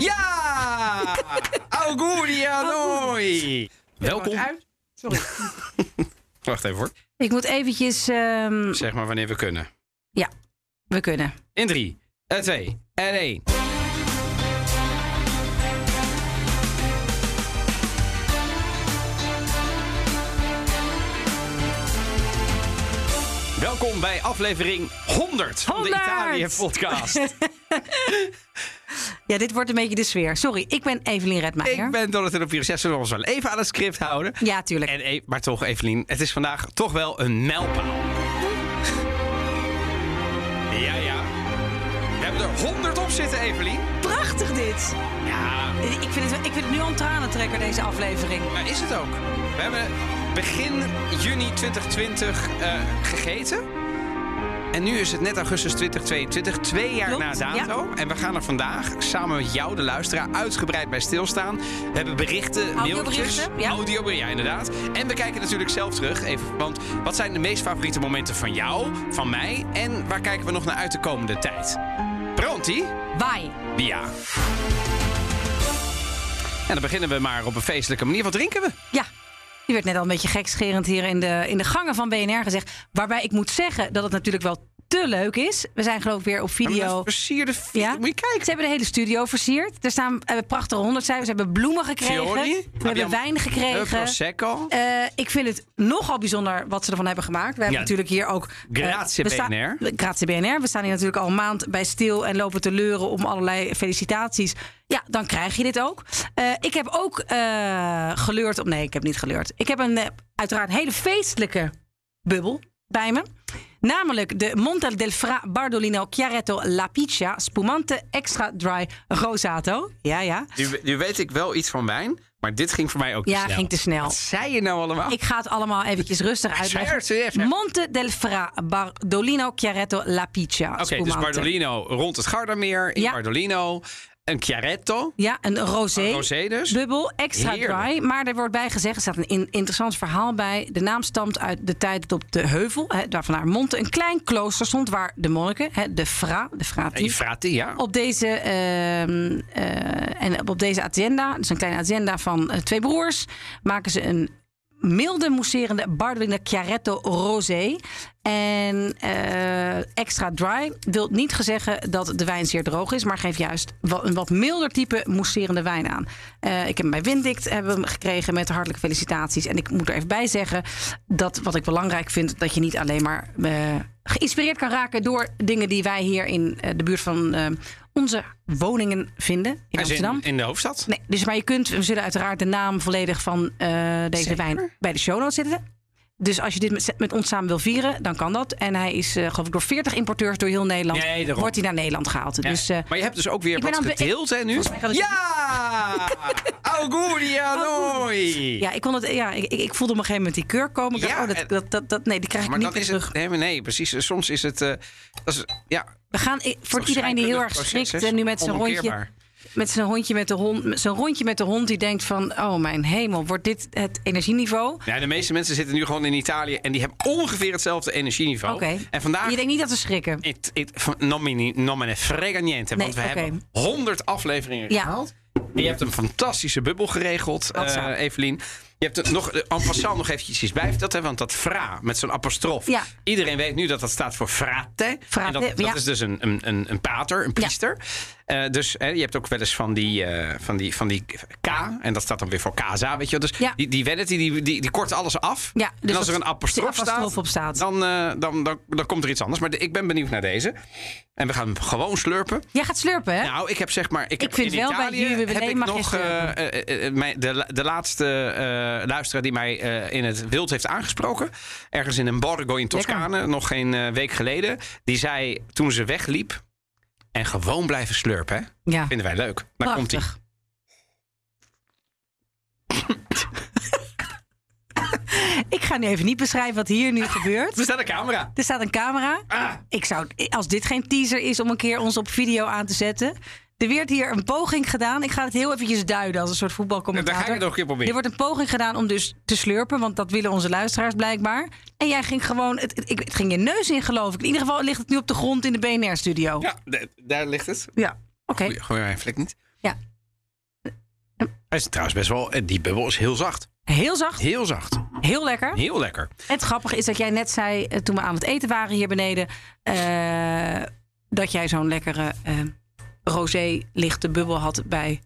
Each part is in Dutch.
Ja! Auguri a noi! Welkom. Sorry. Wacht even hoor. Ik moet eventjes... ehm, Zeg maar wanneer we kunnen. ja, we kunnen. In drie, en twee, en één. Welkom bij aflevering 100 van de 100! Italië-podcast. Ja, dit wordt een beetje de sfeer. Sorry, ik ben Evelien Redmeijer. Ik ben Donatello. Ja, zullen we ons wel even aan het script houden? Ja, tuurlijk. En, e- maar toch, Evelien, het is vandaag toch wel een mijlpaal. Ja, ja. We hebben er 100 op zitten, Evelien. Prachtig dit. Ja, Ik vind het, ik vind het nu al een tranentrekker, deze aflevering. maar is het ook? We hebben begin juni 2020 eh, gegeten. En nu is het net augustus 2022, twee jaar Klopt, na dato. En we gaan er vandaag samen met jou, de luisteraar, uitgebreid bij stilstaan. We hebben berichten, mailtjes, ja. audioberichten, ja inderdaad. En we kijken natuurlijk zelf terug. Even, want wat zijn de meest favoriete momenten van jou, van mij? En waar kijken we nog naar uit de komende tijd? Pronti? Vai. Ja. En dan beginnen we maar op een feestelijke manier. Wat drinken we? Ja. Die werd net al een beetje gekscherend hier in de, in de gangen van BNR gezegd. Waarbij ik moet zeggen dat het natuurlijk wel te leuk is. We zijn geloof ik weer op video. Versierde Ja. Moet je kijken. Ze hebben de hele studio versierd. Er staan eh, prachtige honderdcijfers. Ze hebben bloemen gekregen. Fiori. We hebben wijn gekregen. Prosecco. Eh, ik vind het nogal bijzonder wat ze ervan hebben gemaakt. We hebben Ja. natuurlijk hier ook... eh, Grazie BNR. Grazie BNR. We staan hier natuurlijk al een maand bij stil en lopen te leuren om allerlei felicitaties. Ja, dan krijg je dit ook. Ik heb ook geleurd op... Nee, ik heb niet geleurd. Ik heb een uiteraard hele feestelijke bubbel bij me. Namelijk de Monte del Fra Bardolino Chiaretto La Piccia Spumante Extra Dry Rosato. Ja, ja. Nu, nu weet ik wel iets van wijn, maar dit ging voor mij ook te Ja, snel. ging te snel. Wat zei je nou allemaal? Ik ga het allemaal eventjes rustig uitleggen. Monte del Fra Bardolino Chiaretto La Piccia Oké, dus. Bardolino rond het Gardameer. In Ja. Bardolino. Een Chiaretto. Ja, een rosé. Een rosé dus. Bubbel, extra Heerlijk. dry. Maar er wordt bij gezegd, er staat een in- interessant verhaal bij. De naam stamt uit de tijd dat op de heuvel, hè, daar vandaar Monte, een klein klooster stond waar de monniken, hè, de fra, de frati, ja. op deze, ehm, eh, en op deze agenda, dus een kleine agenda van eh, twee broers, maken ze een milde mousserende Bardolino Chiaretto Rosé. En eh, extra dry wil niet zeggen dat de wijn zeer droog is, maar geeft juist een wat milder type mousserende wijn aan. Eh, ik heb hem bij Windict hebben gekregen met hartelijke felicitaties. En ik moet er even bij zeggen dat wat ik belangrijk vind, dat je niet alleen maar eh, geïnspireerd kan raken door dingen die wij hier in eh, de buurt van eh, onze woningen vinden in Amsterdam. in de hoofdstad. Nee, dus maar je kunt, we zullen uiteraard de naam volledig van eh, deze Zeker. wijn bij de show notes zetten. Dus als je dit met, met ons samen wil vieren, dan kan dat. En hij is, eh, geloof ik, door 40 importeurs door heel Nederland. Nee, daarom. wordt hij naar Nederland gehaald. Ja. Dus, eh, maar je hebt dus ook weer wat aan gedeeld, hè, nu? Ja! Auguri a noi! ja, ik, kon het, ja ik, ik, voelde op een gegeven moment die keur komen. Dacht, Ja, oh, dat, dat, dat, dat, nee, die krijg ik Maar niet meer terug. het... Nee, nee, precies. Soms is het... eh, dat is, ja, We gaan, voor iedereen die heel erg schrikt en nu met zijn rondje. Met zijn hondje met de hond, zijn rondje met de hond, die denkt van, oh mijn hemel, wordt dit het energieniveau? Ja, de meeste mensen zitten nu gewoon in Italië en die hebben ongeveer hetzelfde energieniveau. Oké. En vandaag. Je denkt niet dat ze schrikken. Het, van- non me, non frega niente. Nee, want we hebben 100 afleveringen Ja. gehaald. En je hebt een fantastische bubbel geregeld, eh, Evelien. Je hebt er nog, eh, en passant nog eventjes iets bij verteld. Hè, want dat fra met zo'n apostrof. Ja. Iedereen weet nu dat dat staat voor frate. Frate, en dat, dat ja. is dus een, een, een, een pater, een priester. Eh, dus hè, je hebt ook wel eens van die, eh, van, die, van die K. En dat staat dan weer voor casa, weet je wel. Dus die, die die, die, die, die kort alles af. Ja, dus en als er dat- een apostrof, staat, op staat. Dan, dan, dan, dan komt er iets anders. Maar de- ik ben benieuwd naar deze. En we gaan hem gewoon slurpen. Jij gaat slurpen, hè? Nou, ik heb zeg maar. Ik, heb vind in wel, bij Juwelen heb ik nog mijn- de, de laatste luisteraar die mij eh, in het wild heeft aangesproken. Ergens in een borgo in Toscane, nog geen eh, week geleden. Die zei toen ze wegliep. En gewoon blijven slurpen, hè? Ja, Vinden wij leuk. Maar komt ie. prachtig. Ik ga nu even niet beschrijven wat hier nu gebeurt. Er staat een camera. Er staat een camera. Ah. Ik zou, als dit geen teaser is om een keer ons op video aan te zetten. Er werd hier een poging gedaan. Ik ga het heel eventjes duiden als een soort voetbalcommentator. Dan ga ik nog een keer proberen. Er wordt een poging gedaan om dus te slurpen, want dat willen onze luisteraars blijkbaar. En jij ging gewoon, het, het, ik- het ging je neus in geloof ik. In ieder geval ligt het nu op de grond in de BNR-studio. Ja, daar ligt het. Ja. Oké. Goeie, goeie mijn vlek niet. Ja. Hij is trouwens best wel... Die bubbel is heel zacht. Heel zacht, Heel zacht. heel lekker. Heel lekker. Het grappige is dat jij net zei, eh, toen we aan het eten waren hier beneden, eh, dat jij zo'n lekkere eh rosé lichte bubbel had bij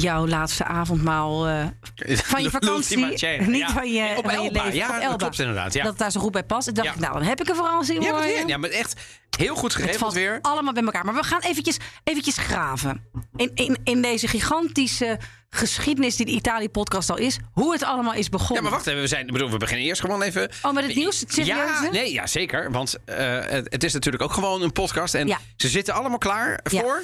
jouw laatste avondmaal eh, van je vakantie. Niet Ja. van je, Op van je Elba. leven. Ja, op dat klopt inderdaad. Ja. Dat het daar zo goed bij past. Ik dacht, Ja. nou, dan heb ik een verrassing Ja, voor maar, je. weer- ja, maar echt heel goed geregeld weer. allemaal bij elkaar. Maar we gaan eventjes, eventjes graven. In, in, in deze gigantische geschiedenis die de Italië-podcast al is. Hoe het allemaal is Ja, begonnen. maar wacht even. We, zijn, bedoel, we beginnen eerst gewoon even... Oh, met het nieuws? Het serieuze? Ja, nee, ja, zeker. Want eh, het, het is natuurlijk ook gewoon een podcast. En Ja. ze zitten allemaal klaar Ja. voor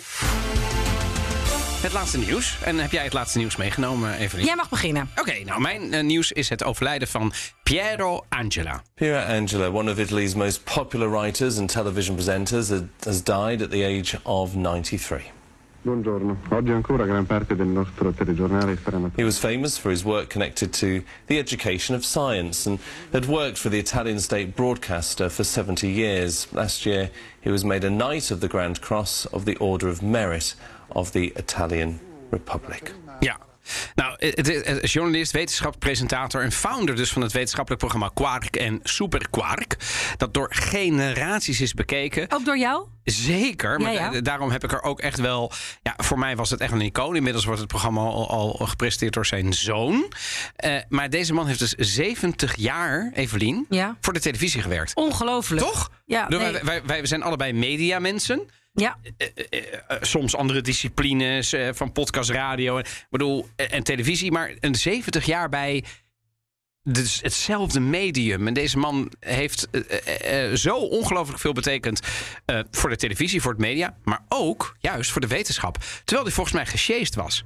het laatste nieuws. En heb jij het laatste nieuws meegenomen, Evelien? Jij mag beginnen. Oké, nou, mijn eh, nieuws is het overlijden van Piero Angela. Piera Angela, one of Italy's most popular writers and television presenters, has died at the age of 93. Buongiorno, oggi ancora gran parte del nostro telegiornale sarà He was famous for his work connected to the education of science and had worked for the Italian state broadcaster for 70 years. Last year, he was made a Knight of the Grand Cross of the Order of Merit of the Italian Republic. Ja. Nou, het is het is journalist, wetenschapspresentator en founder dus van het wetenschappelijk programma Quark en Super Quark. Dat door generaties is bekeken. Ook door jou? Zeker, maar Ja, ja. da- daarom heb ik er ook echt wel... Ja, voor mij was het echt een icoon. Inmiddels wordt het programma al, al gepresenteerd door zijn zoon. Eh, maar deze man heeft dus 70 jaar, Evelien, Ja. voor de televisie gewerkt. Ongelooflijk. Toch? Ja, nee. wij, wij, wij zijn allebei mediamensen. Ja. Eh, soms andere disciplines, eh, van podcast, radio. Ik bedoel, eh, en televisie. Maar een 70 jaar bij dus hetzelfde medium. En deze man heeft eh, eh, eh, zo ongelooflijk veel betekend eh, voor de televisie, voor het media. Maar ook juist voor de wetenschap. Terwijl hij volgens mij gesjeest was.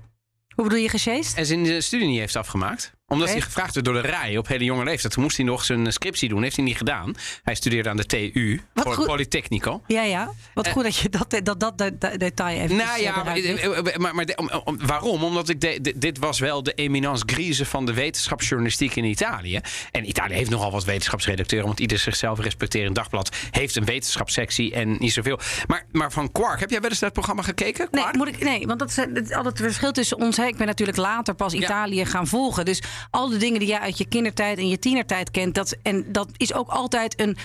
Hoe bedoel je gesjeest? En zijn eh, studie niet heeft afgemaakt. Omdat hij gevraagd werd door de RAI op hele jonge leeftijd. Toen moest hij nog zijn scriptie doen. Heeft hij niet gedaan. Hij studeerde aan de TU. Wat voor. Polytechnico. Ja, ja. Wat goed dat je dat, dat, dat, dat, dat detail even Nou ja, maar, eh, maar, maar de- om- om- waarom? Omdat ik de- de- dit was wel de eminence grise van de wetenschapsjournalistiek in Italië. En Italië heeft nogal wat wetenschapsredacteuren, want ieder zichzelf respecterend dagblad heeft een wetenschapssectie en niet zoveel. Maar, maar van Quark, heb jij wel eens naar het programma gekeken? Nee, Quark? moet ik, nee, want dat is het, altijd het verschil tussen ons. Hè. Ik ben natuurlijk later pas Ja. Italië gaan volgen. Dus al de dingen die jij uit je kindertijd en je tienertijd kent. Dat, en dat is ook altijd een,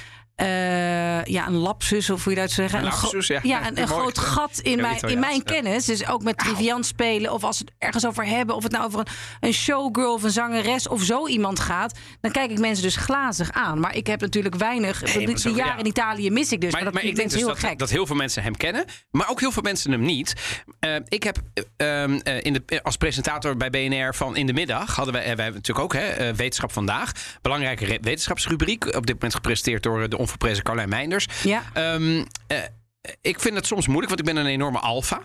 eh, ja, een lapsus, of hoe je dat zou zeggen. Een lapsus, ja. ja, een, groot gat in, mijn, in mijn kennis. Dus ook met triviant spelen. Of als we het ergens over hebben. Of het nou over een, een showgirl of een zangeres of zo iemand gaat. Dan kijk ik mensen dus glazig aan. Maar ik heb natuurlijk weinig. Nee, die jaren ja. in Italië mis ik dus. Maar, Maar, maar dat ik denk dus heel dat, gek. dat heel veel mensen hem kennen, maar ook heel veel mensen hem niet. Eh, ik heb eh, ehm, eh, in de, als presentator bij BNR van In de Middag hadden wij, wij hebben natuurlijk ook hè, Wetenschap Vandaag. Belangrijke wetenschapsrubriek. Op dit moment gepresenteerd door de onverprezen Carlijn Meinders. Ja. Ehm, eh, ik vind het soms moeilijk, want ik ben een enorme alfa.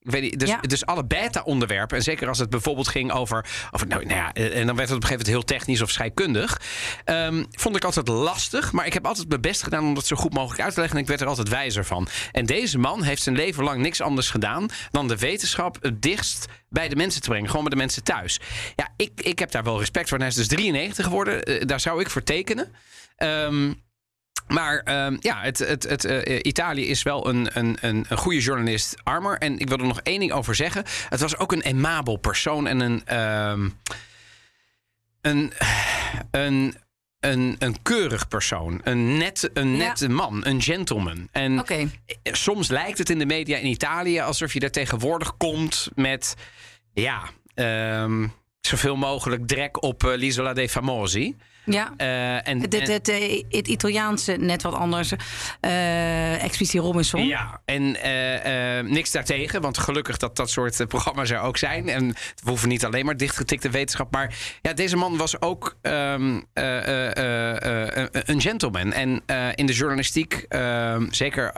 Ik weet niet, dus, Ja. dus alle beta-onderwerpen, en zeker als het bijvoorbeeld ging over. over nou, nou ja, eh, en dan werd het op een gegeven moment heel technisch of scheikundig. ehm, vond ik altijd lastig, maar ik heb altijd mijn best gedaan om dat zo goed mogelijk uit te leggen. En ik werd er altijd wijzer van. En deze man heeft zijn leven lang niks anders gedaan dan de wetenschap het dichtst bij de mensen te brengen. Gewoon bij de mensen thuis. Ja, ik, ik heb daar wel respect voor. En hij is dus 93 geworden. Eh, daar zou ik voor tekenen. Ehm, maar ehm, ja, het, het, het, eh, Italië is wel een, een, een, goede journalist, Armer. En ik wil er nog één ding over zeggen. Het was ook een aimabel persoon en een, ehm, een, een, een, een keurig persoon. Een, net, een Ja. nette man, een gentleman. En soms lijkt het in de media in Italië alsof je daar tegenwoordig komt met, ja, ehm, zoveel mogelijk drek op eh, l'Isola dei Famosi. Ja. Eh, en, Het, het, en- het, het Italiaanse net wat anders. Eh Expeditie Robinson. Ja, en eh, niks daartegen, want gelukkig dat dat soort programma's er ook zijn. En we hoeven niet alleen maar dichtgetikte wetenschap. Maar ja, deze man was ook ehm, eh, eh, eh, eh, een gentleman. En in de journalistiek, ehm, zeker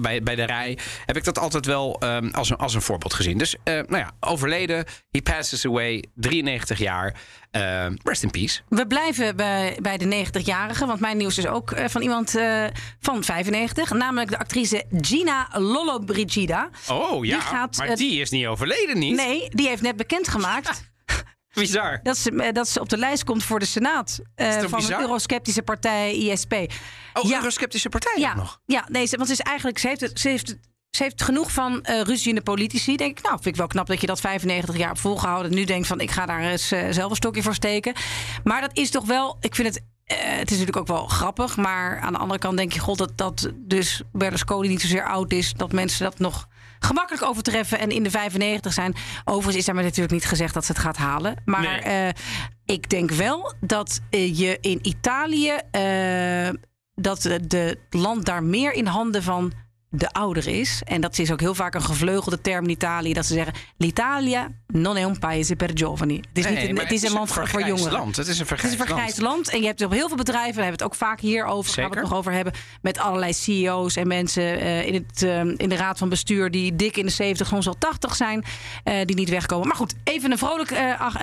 bij, bij de rij, heb ik dat altijd wel ehm, als, een, als een voorbeeld gezien. Dus nou ja, overleden, he passes away, 93 jaar. Eh, rest in peace. We blijven bij, bij de 90-jarige, want mijn nieuws is ook eh, van iemand eh, van 95. Namelijk de actrice Gina Lollobrigida. Oh ja, Die gaat, maar die is niet overleden, niet? Nee, die heeft net bekendgemaakt Bizar. dat ze, eh, dat ze op de lijst komt voor de Senaat. van bizar? de eurosceptische partij ISP. Oh, Ja. eurosceptische partij Ja, nog. ja nee, ze, want ze is eigenlijk, ze heeft, het, ze heeft, het- ze heeft genoeg van eh ruzie in de politici. Denk ik, nou, vind ik wel knap dat je dat 95 jaar hebt volgehouden. Nu denkt van, ik ga daar eens eh, zelf een stokje voor steken. Maar dat is toch wel, ik vind het. eh, het is natuurlijk ook wel grappig, maar aan de andere kant denk je, god, dat, dat dus Berlusconi niet zozeer oud is, dat mensen dat nog gemakkelijk overtreffen en in de 95 zijn. Overigens is daarmee natuurlijk niet gezegd dat ze het gaat halen. Maar Nee. ik denk wel dat je in Italië dat het de land daar meer in handen van de ouder is. En dat is ook heel vaak een gevleugelde term in Italië. Dat ze zeggen, l'Italia non è un paese per giovani. Het is, niet een, het is een land voor, jongeren. land. Het is een Het is een vergrijsd land. En je hebt op heel veel bedrijven, daar hebben we het ook vaak hier over, gaan we het nog over hebben, met allerlei CEO's en mensen eh, in, het, eh, in de raad van bestuur die dik in de 70, soms al 80 zijn, eh, die niet wegkomen. Maar goed, even een vrolijk ach-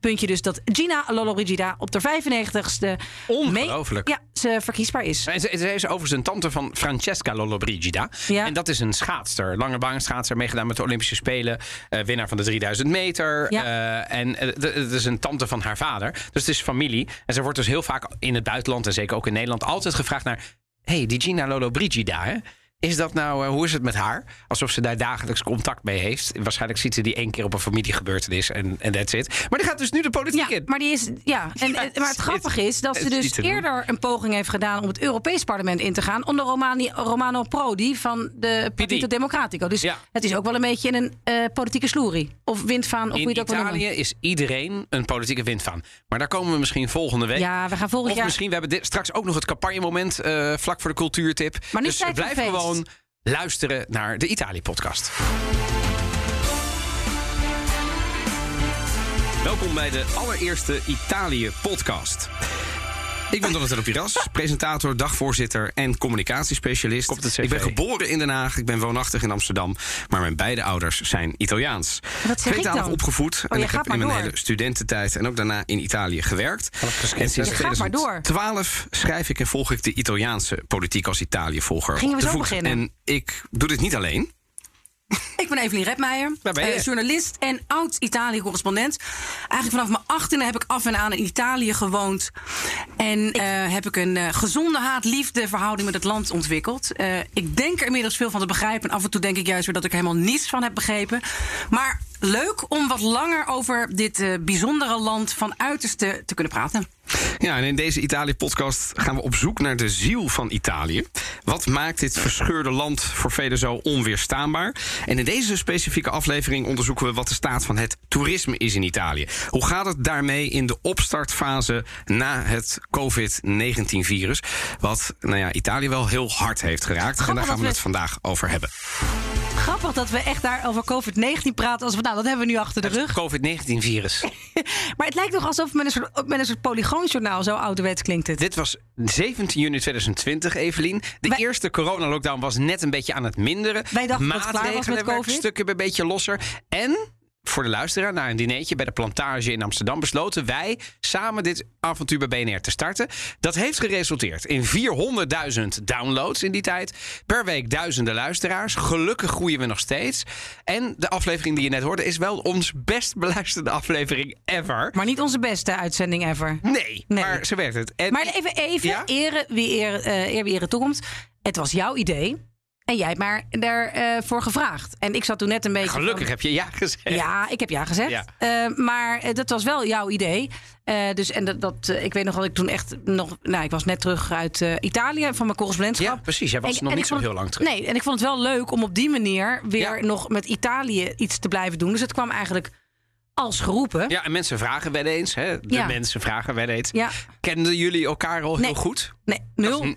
puntje dus dat Gina Lollobrigida op de 95ste Ongelooflijk. mee- ja, ze verkiesbaar is. En ze, ze is overigens een tante van Francesca Lollobrigida. Ja. En dat is een schaatster. Lange baanschaatser, meegedaan met de Olympische Spelen. eh, winnaar van de 3000 meter. Ja. Eh, en eh, het is een tante van haar vader. Dus het is familie. En ze wordt dus heel vaak in het buitenland... en zeker ook in Nederland altijd gevraagd naar... hey, die Gina Lollobrigida, hè? Is dat nou, eh, hoe is het met haar? Alsof ze daar dagelijks contact mee heeft. Waarschijnlijk ziet ze die één keer op een familiegebeurtenis en en that's it. Maar die gaat dus nu de politiek Ja, in. maar die is. Ja, en, Ja, maar het grappige is dat ze dus eerder een poging heeft gedaan om het Europees Parlement in te gaan onder Romani, Romano Prodi van de Partito Democratico. Dus Ja. het is ook wel een beetje een eh, politieke sloerie. Of windvaan, of hoe je In het ook Italië is iedereen een politieke windvaan. Maar daar komen we misschien volgende week. Ja, we gaan volgend Of jaar. misschien, we hebben dit, straks ook nog het campagnemoment eh, vlak voor de cultuurtip. Maar nu dus voor blijf feest. Gewoon luisteren naar de Italië-podcast. Welkom bij de allereerste Italië-podcast. Ik ben Donatello Piras, presentator, dagvoorzitter en communicatiespecialist. Komt het CV. Ik ben geboren in Den Haag, ik ben woonachtig in Amsterdam. Maar mijn beide ouders zijn Italiaans. Wat zeg ik Tweetalig dan? opgevoed. Oh, en ik heb in mijn door. hele studententijd en ook daarna in Italië gewerkt. En sinds Je gaat maar door. 2012 schrijf ik en volg ik de Italiaanse politiek als Italië-volger. Gingen we zo voet. beginnen? En ik doe dit niet alleen. Ik ben Evelien Redmeijer, Waar ben je? eh, journalist en oud-Italië-correspondent. Eigenlijk vanaf mijn achttiende heb ik af en aan in Italië gewoond. En eh, heb ik een eh, gezonde haat-liefde verhouding met het land ontwikkeld. Ik denk er inmiddels veel van te begrijpen. En af en toe denk ik juist weer dat ik er helemaal niets van heb begrepen. Maar leuk om wat langer over dit eh, bijzondere land van uiterste te kunnen praten. Ja, en in deze Italië-podcast gaan we op zoek naar de ziel van Italië. Wat maakt dit verscheurde land voor velen zo onweerstaanbaar? En in deze specifieke aflevering onderzoeken we wat de staat van het toerisme is in Italië. Hoe gaat het daarmee in de opstartfase na het COVID-19-virus? Wat nou ja, Italië wel heel hard heeft geraakt. en daar gaan we we- het vandaag over hebben. Grappig dat we echt daar over COVID-19 praten. Als we, nou, dat hebben we nu achter de rug. COVID-19-virus. Maar het lijkt nog alsof met een soort, met een soort polygoonjournaal. Zo ouderwets klinkt het. Dit was 17 juni 2020, Evelien. De Wij- eerste coronalockdown was net een beetje aan het minderen. Wij dachten dat het klaar was Maatregelen met werden COVID. stukken een beetje losser. En voor de luisteraar, na een dinertje bij de plantage in Amsterdam... besloten wij samen dit avontuur bij BNR te starten. Dat heeft geresulteerd in 400.000 downloads in die tijd. Per week duizenden luisteraars. Gelukkig groeien we nog steeds. En de aflevering die je net hoorde... is wel ons best beluisterde aflevering ever. Maar niet onze beste uitzending ever. Nee, Nee. maar ze werkt het. En Maar even, even Ja? eren wie eer, eh, eer wie ere toekomt. Het was jouw idee. En jij hebt maar daarvoor voor gevraagd. En ik zat toen net een beetje. gelukkig van- heb je ja gezegd. Ja, ik heb ja gezegd. Ja. Eh, maar eh, dat was wel jouw idee. Eh, dus en dat, dat eh, ik weet nog dat ik toen echt nog. Nou, ik was net terug uit eh, Italië van mijn correspondentschap. Ja, precies. Jij was En- nog en niet zo heel lang terug. Nee, en ik vond het wel leuk om op die manier weer Ja. nog met Italië iets te blijven doen. Dus het kwam eigenlijk als geroepen. Ja, en mensen vragen wel eens, hè? De Ja. mensen vragen wel eens. Ja. Kenden jullie elkaar al Nee. heel goed? Nee, nul.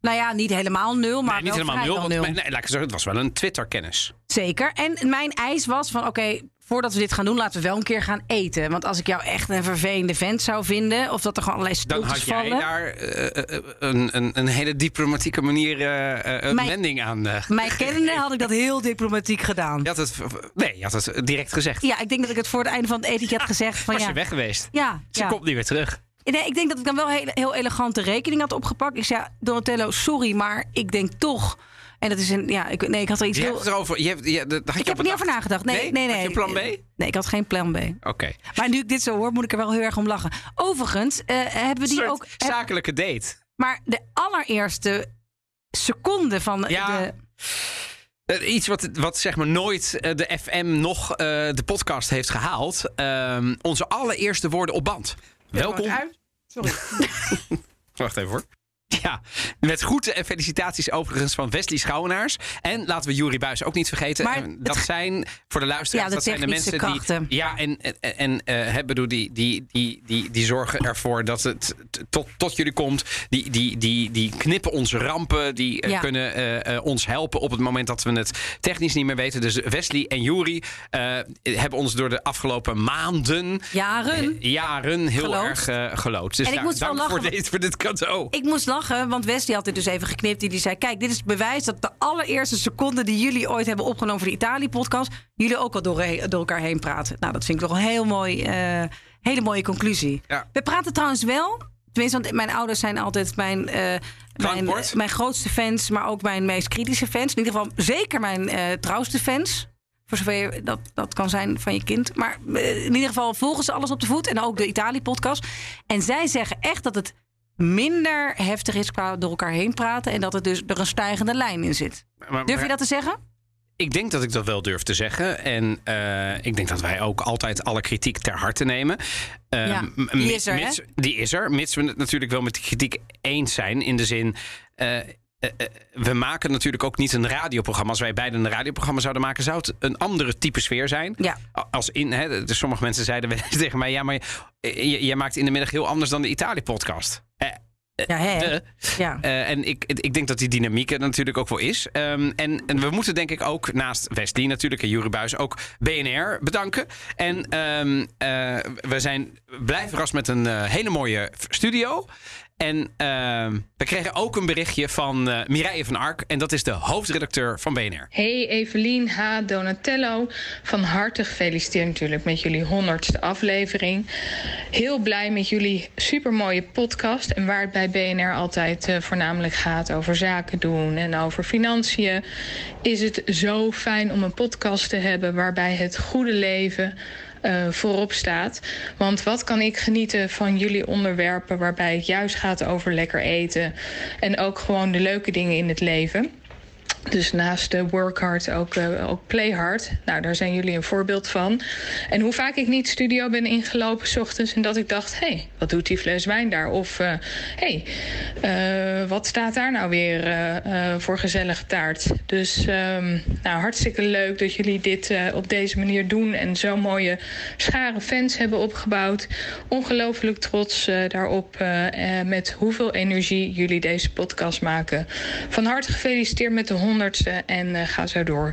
Nou ja, niet helemaal nul, maar nee, niet wel helemaal nul. nee, laat ik zeggen, het was wel een Twitter-kennis. Zeker. En mijn eis was van, oké, voordat we dit gaan doen, laten we wel een keer gaan eten. Want als ik jou echt een vervelende vent zou vinden, of dat er gewoon allerlei Dan had jij daar eh, eh, een, een, een hele diplomatieke manier eh, eh, een Mijn- wending aan. eh. Mij kennende had ik dat heel diplomatiek gedaan. Je had het, nee, je had het direct gezegd. Ja, ik denk dat ik het voor het einde van het eten had gezegd. Van, Was ja, je weg geweest? Ja, Ze ja. komt niet weer terug. Nee, ik denk dat ik dan wel heel, heel elegant de rekening had opgepakt. Ik zei, ja, Donatello, sorry, maar ik denk toch... En dat is een, ja, ik, nee, ik had er iets Je heel... hebt erover. Je hebt, je, je Ik heb er niet over nagedacht. Nee, nee, nee. Had je plan B? Nee, ik had geen plan B. Oké. Maar nu ik dit zo hoor, moet ik er wel heel erg om lachen. Overigens eh, hebben we die Soort ook... heb- zakelijke date. maar de allereerste seconde van Ja. de... Eh, Iets wat, wat zeg maar nooit eh, de FM nog eh, de podcast heeft gehaald. Ehm, onze allereerste woorden op band. Welkom. Wacht even hoor. Ja, met groeten en felicitaties overigens van Wesley Schouwenaars. En laten we Jurie Buis ook niet vergeten. Maar dat zijn voor de luisteraars, Ja, dat de zijn de mensen die... Ja, en, en, en eh, bedoel, die, die, die, die, die zorgen ervoor dat het tot, tot jullie komt. Die, die, die, die knippen onze rampen. Die eh, Ja. kunnen eh, ons helpen op het moment dat we het technisch niet meer weten. Dus Wesley en Jurie eh, hebben ons door de afgelopen maanden... Jaren. jaren heel Geloofd. erg geloofd. Dus En ik moest wel dank voor, lachen, dit, voor dit cadeau. Ik moest lachen, want Wesley had dit dus even geknipt. Die die zei, kijk, dit is het bewijs dat de allereerste seconde... die jullie ooit hebben opgenomen voor de Italië-podcast... jullie ook al door, door elkaar heen praten. Nou, dat vind ik toch een heel mooi, eh, hele mooie conclusie. Ja. We praten trouwens wel... Tenminste, want mijn ouders zijn altijd mijn, eh, mijn, mijn grootste fans... maar ook mijn meest kritische fans. In ieder geval zeker mijn eh, trouwste fans... Voor zover je dat, dat kan zijn van je kind. Maar eh, in ieder geval volgen ze alles op de voet. En ook de Italië-podcast. En zij zeggen echt dat het minder heftig is qua door elkaar heen praten. En dat het dus er een stijgende lijn in zit. Maar- Durf je dat te zeggen? Ik denk dat ik dat wel durf te zeggen. En eh, ik denk dat wij ook altijd alle kritiek ter harte nemen. Eh, Ja, die is er, mits- Die is er. Mits we het natuurlijk wel met die kritiek eens zijn. In de zin. eh, we maken natuurlijk ook niet een radioprogramma. Als wij beide een radioprogramma zouden maken, zou het een andere type sfeer zijn. Ja. Als in, hè, dus sommige mensen zeiden tegen mij: ja, maar je- jij maakt in de middag heel anders dan de Italië-podcast. Eh, Ja, hè? eh, Ja. eh, en ik, ik denk dat die dynamiek er natuurlijk ook wel is. Ehm, en, en we moeten denk ik ook naast Wesley natuurlijk en Jurie Buis ook BNR bedanken. En ehm, eh, we zijn blij verrast met een eh, hele mooie studio. En ehm, we kregen ook een berichtje van eh Mireille van Ark. En dat is de hoofdredacteur van BNR. Hey Evelien H. Donatello, van harte gefeliciteerd natuurlijk met jullie honderdste aflevering. Heel blij met jullie supermooie podcast. En waar het bij BNR altijd eh, voornamelijk gaat over zaken doen en over financiën, is het zo fijn om een podcast te hebben waarbij het goede leven eh, voorop staat. Want wat kan ik genieten van jullie onderwerpen waarbij het juist gaat over lekker eten en ook gewoon de leuke dingen in het leven. Dus naast de work hard ook, eh, ook play hard. Nou, daar zijn jullie een voorbeeld van. En hoe vaak ik niet studio ben ingelopen s ochtends en dat ik dacht: hé, hey, wat doet die fles wijn daar? Of hé, hey, eh, wat staat daar nou weer eh, eh, voor gezellige taart? Dus ehm, nou, hartstikke leuk dat jullie dit eh, op deze manier doen en zo'n mooie schare fans hebben opgebouwd. Ongelooflijk trots eh, daarop eh, eh, met hoeveel energie jullie deze podcast maken. Van harte gefeliciteerd met de honderdste en eh, ga zo door.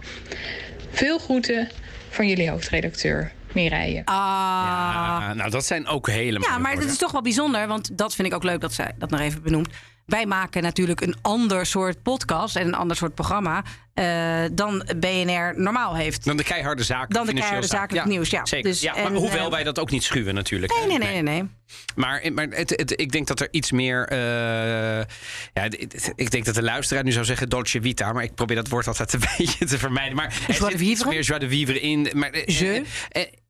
Veel groeten van jullie hoofdredacteur Mireille. Ah. Nou, dat zijn ook hele Ja, maar het woorden. is toch wel bijzonder, want dat vind ik ook leuk dat zij dat nog even benoemt. Wij maken natuurlijk een ander soort podcast en een ander soort programma eh, dan BNR normaal heeft. Dan de keiharde zaken. Dan de keiharde zaken. zakelijk nieuws, ja. Zeker. Dus, ja, maar hoewel eh, wij dat ook niet schuwen natuurlijk. Nee, nee, nee, nee. nee. Maar, maar het, het- ik denk dat er iets meer. eh, ja, het- het- ik denk dat de luisteraar nu zou zeggen Dolce Vita. Maar ik probeer dat woord altijd een beetje te vermijden. Maar iets vivre? meer joie de vivre in. Maar, eh, Je?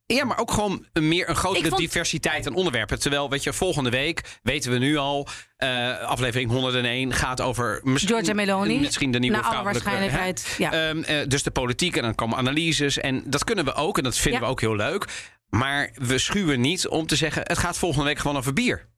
Eh, eh, ja, maar ook gewoon een meer een grotere vond- diversiteit aan onderwerpen. Terwijl, weet je, volgende week weten we nu al. eh, aflevering 101 gaat over. Misschien, Giorgia Meloni. Misschien de nieuwe Naar alle waarschijnlijkheid, ja. Ehm, eh, dus de politiek en dan komen analyses. En dat kunnen we ook. En dat vinden Ja. we ook heel leuk. Maar we schuwen niet om te zeggen: het gaat volgende week gewoon over bier.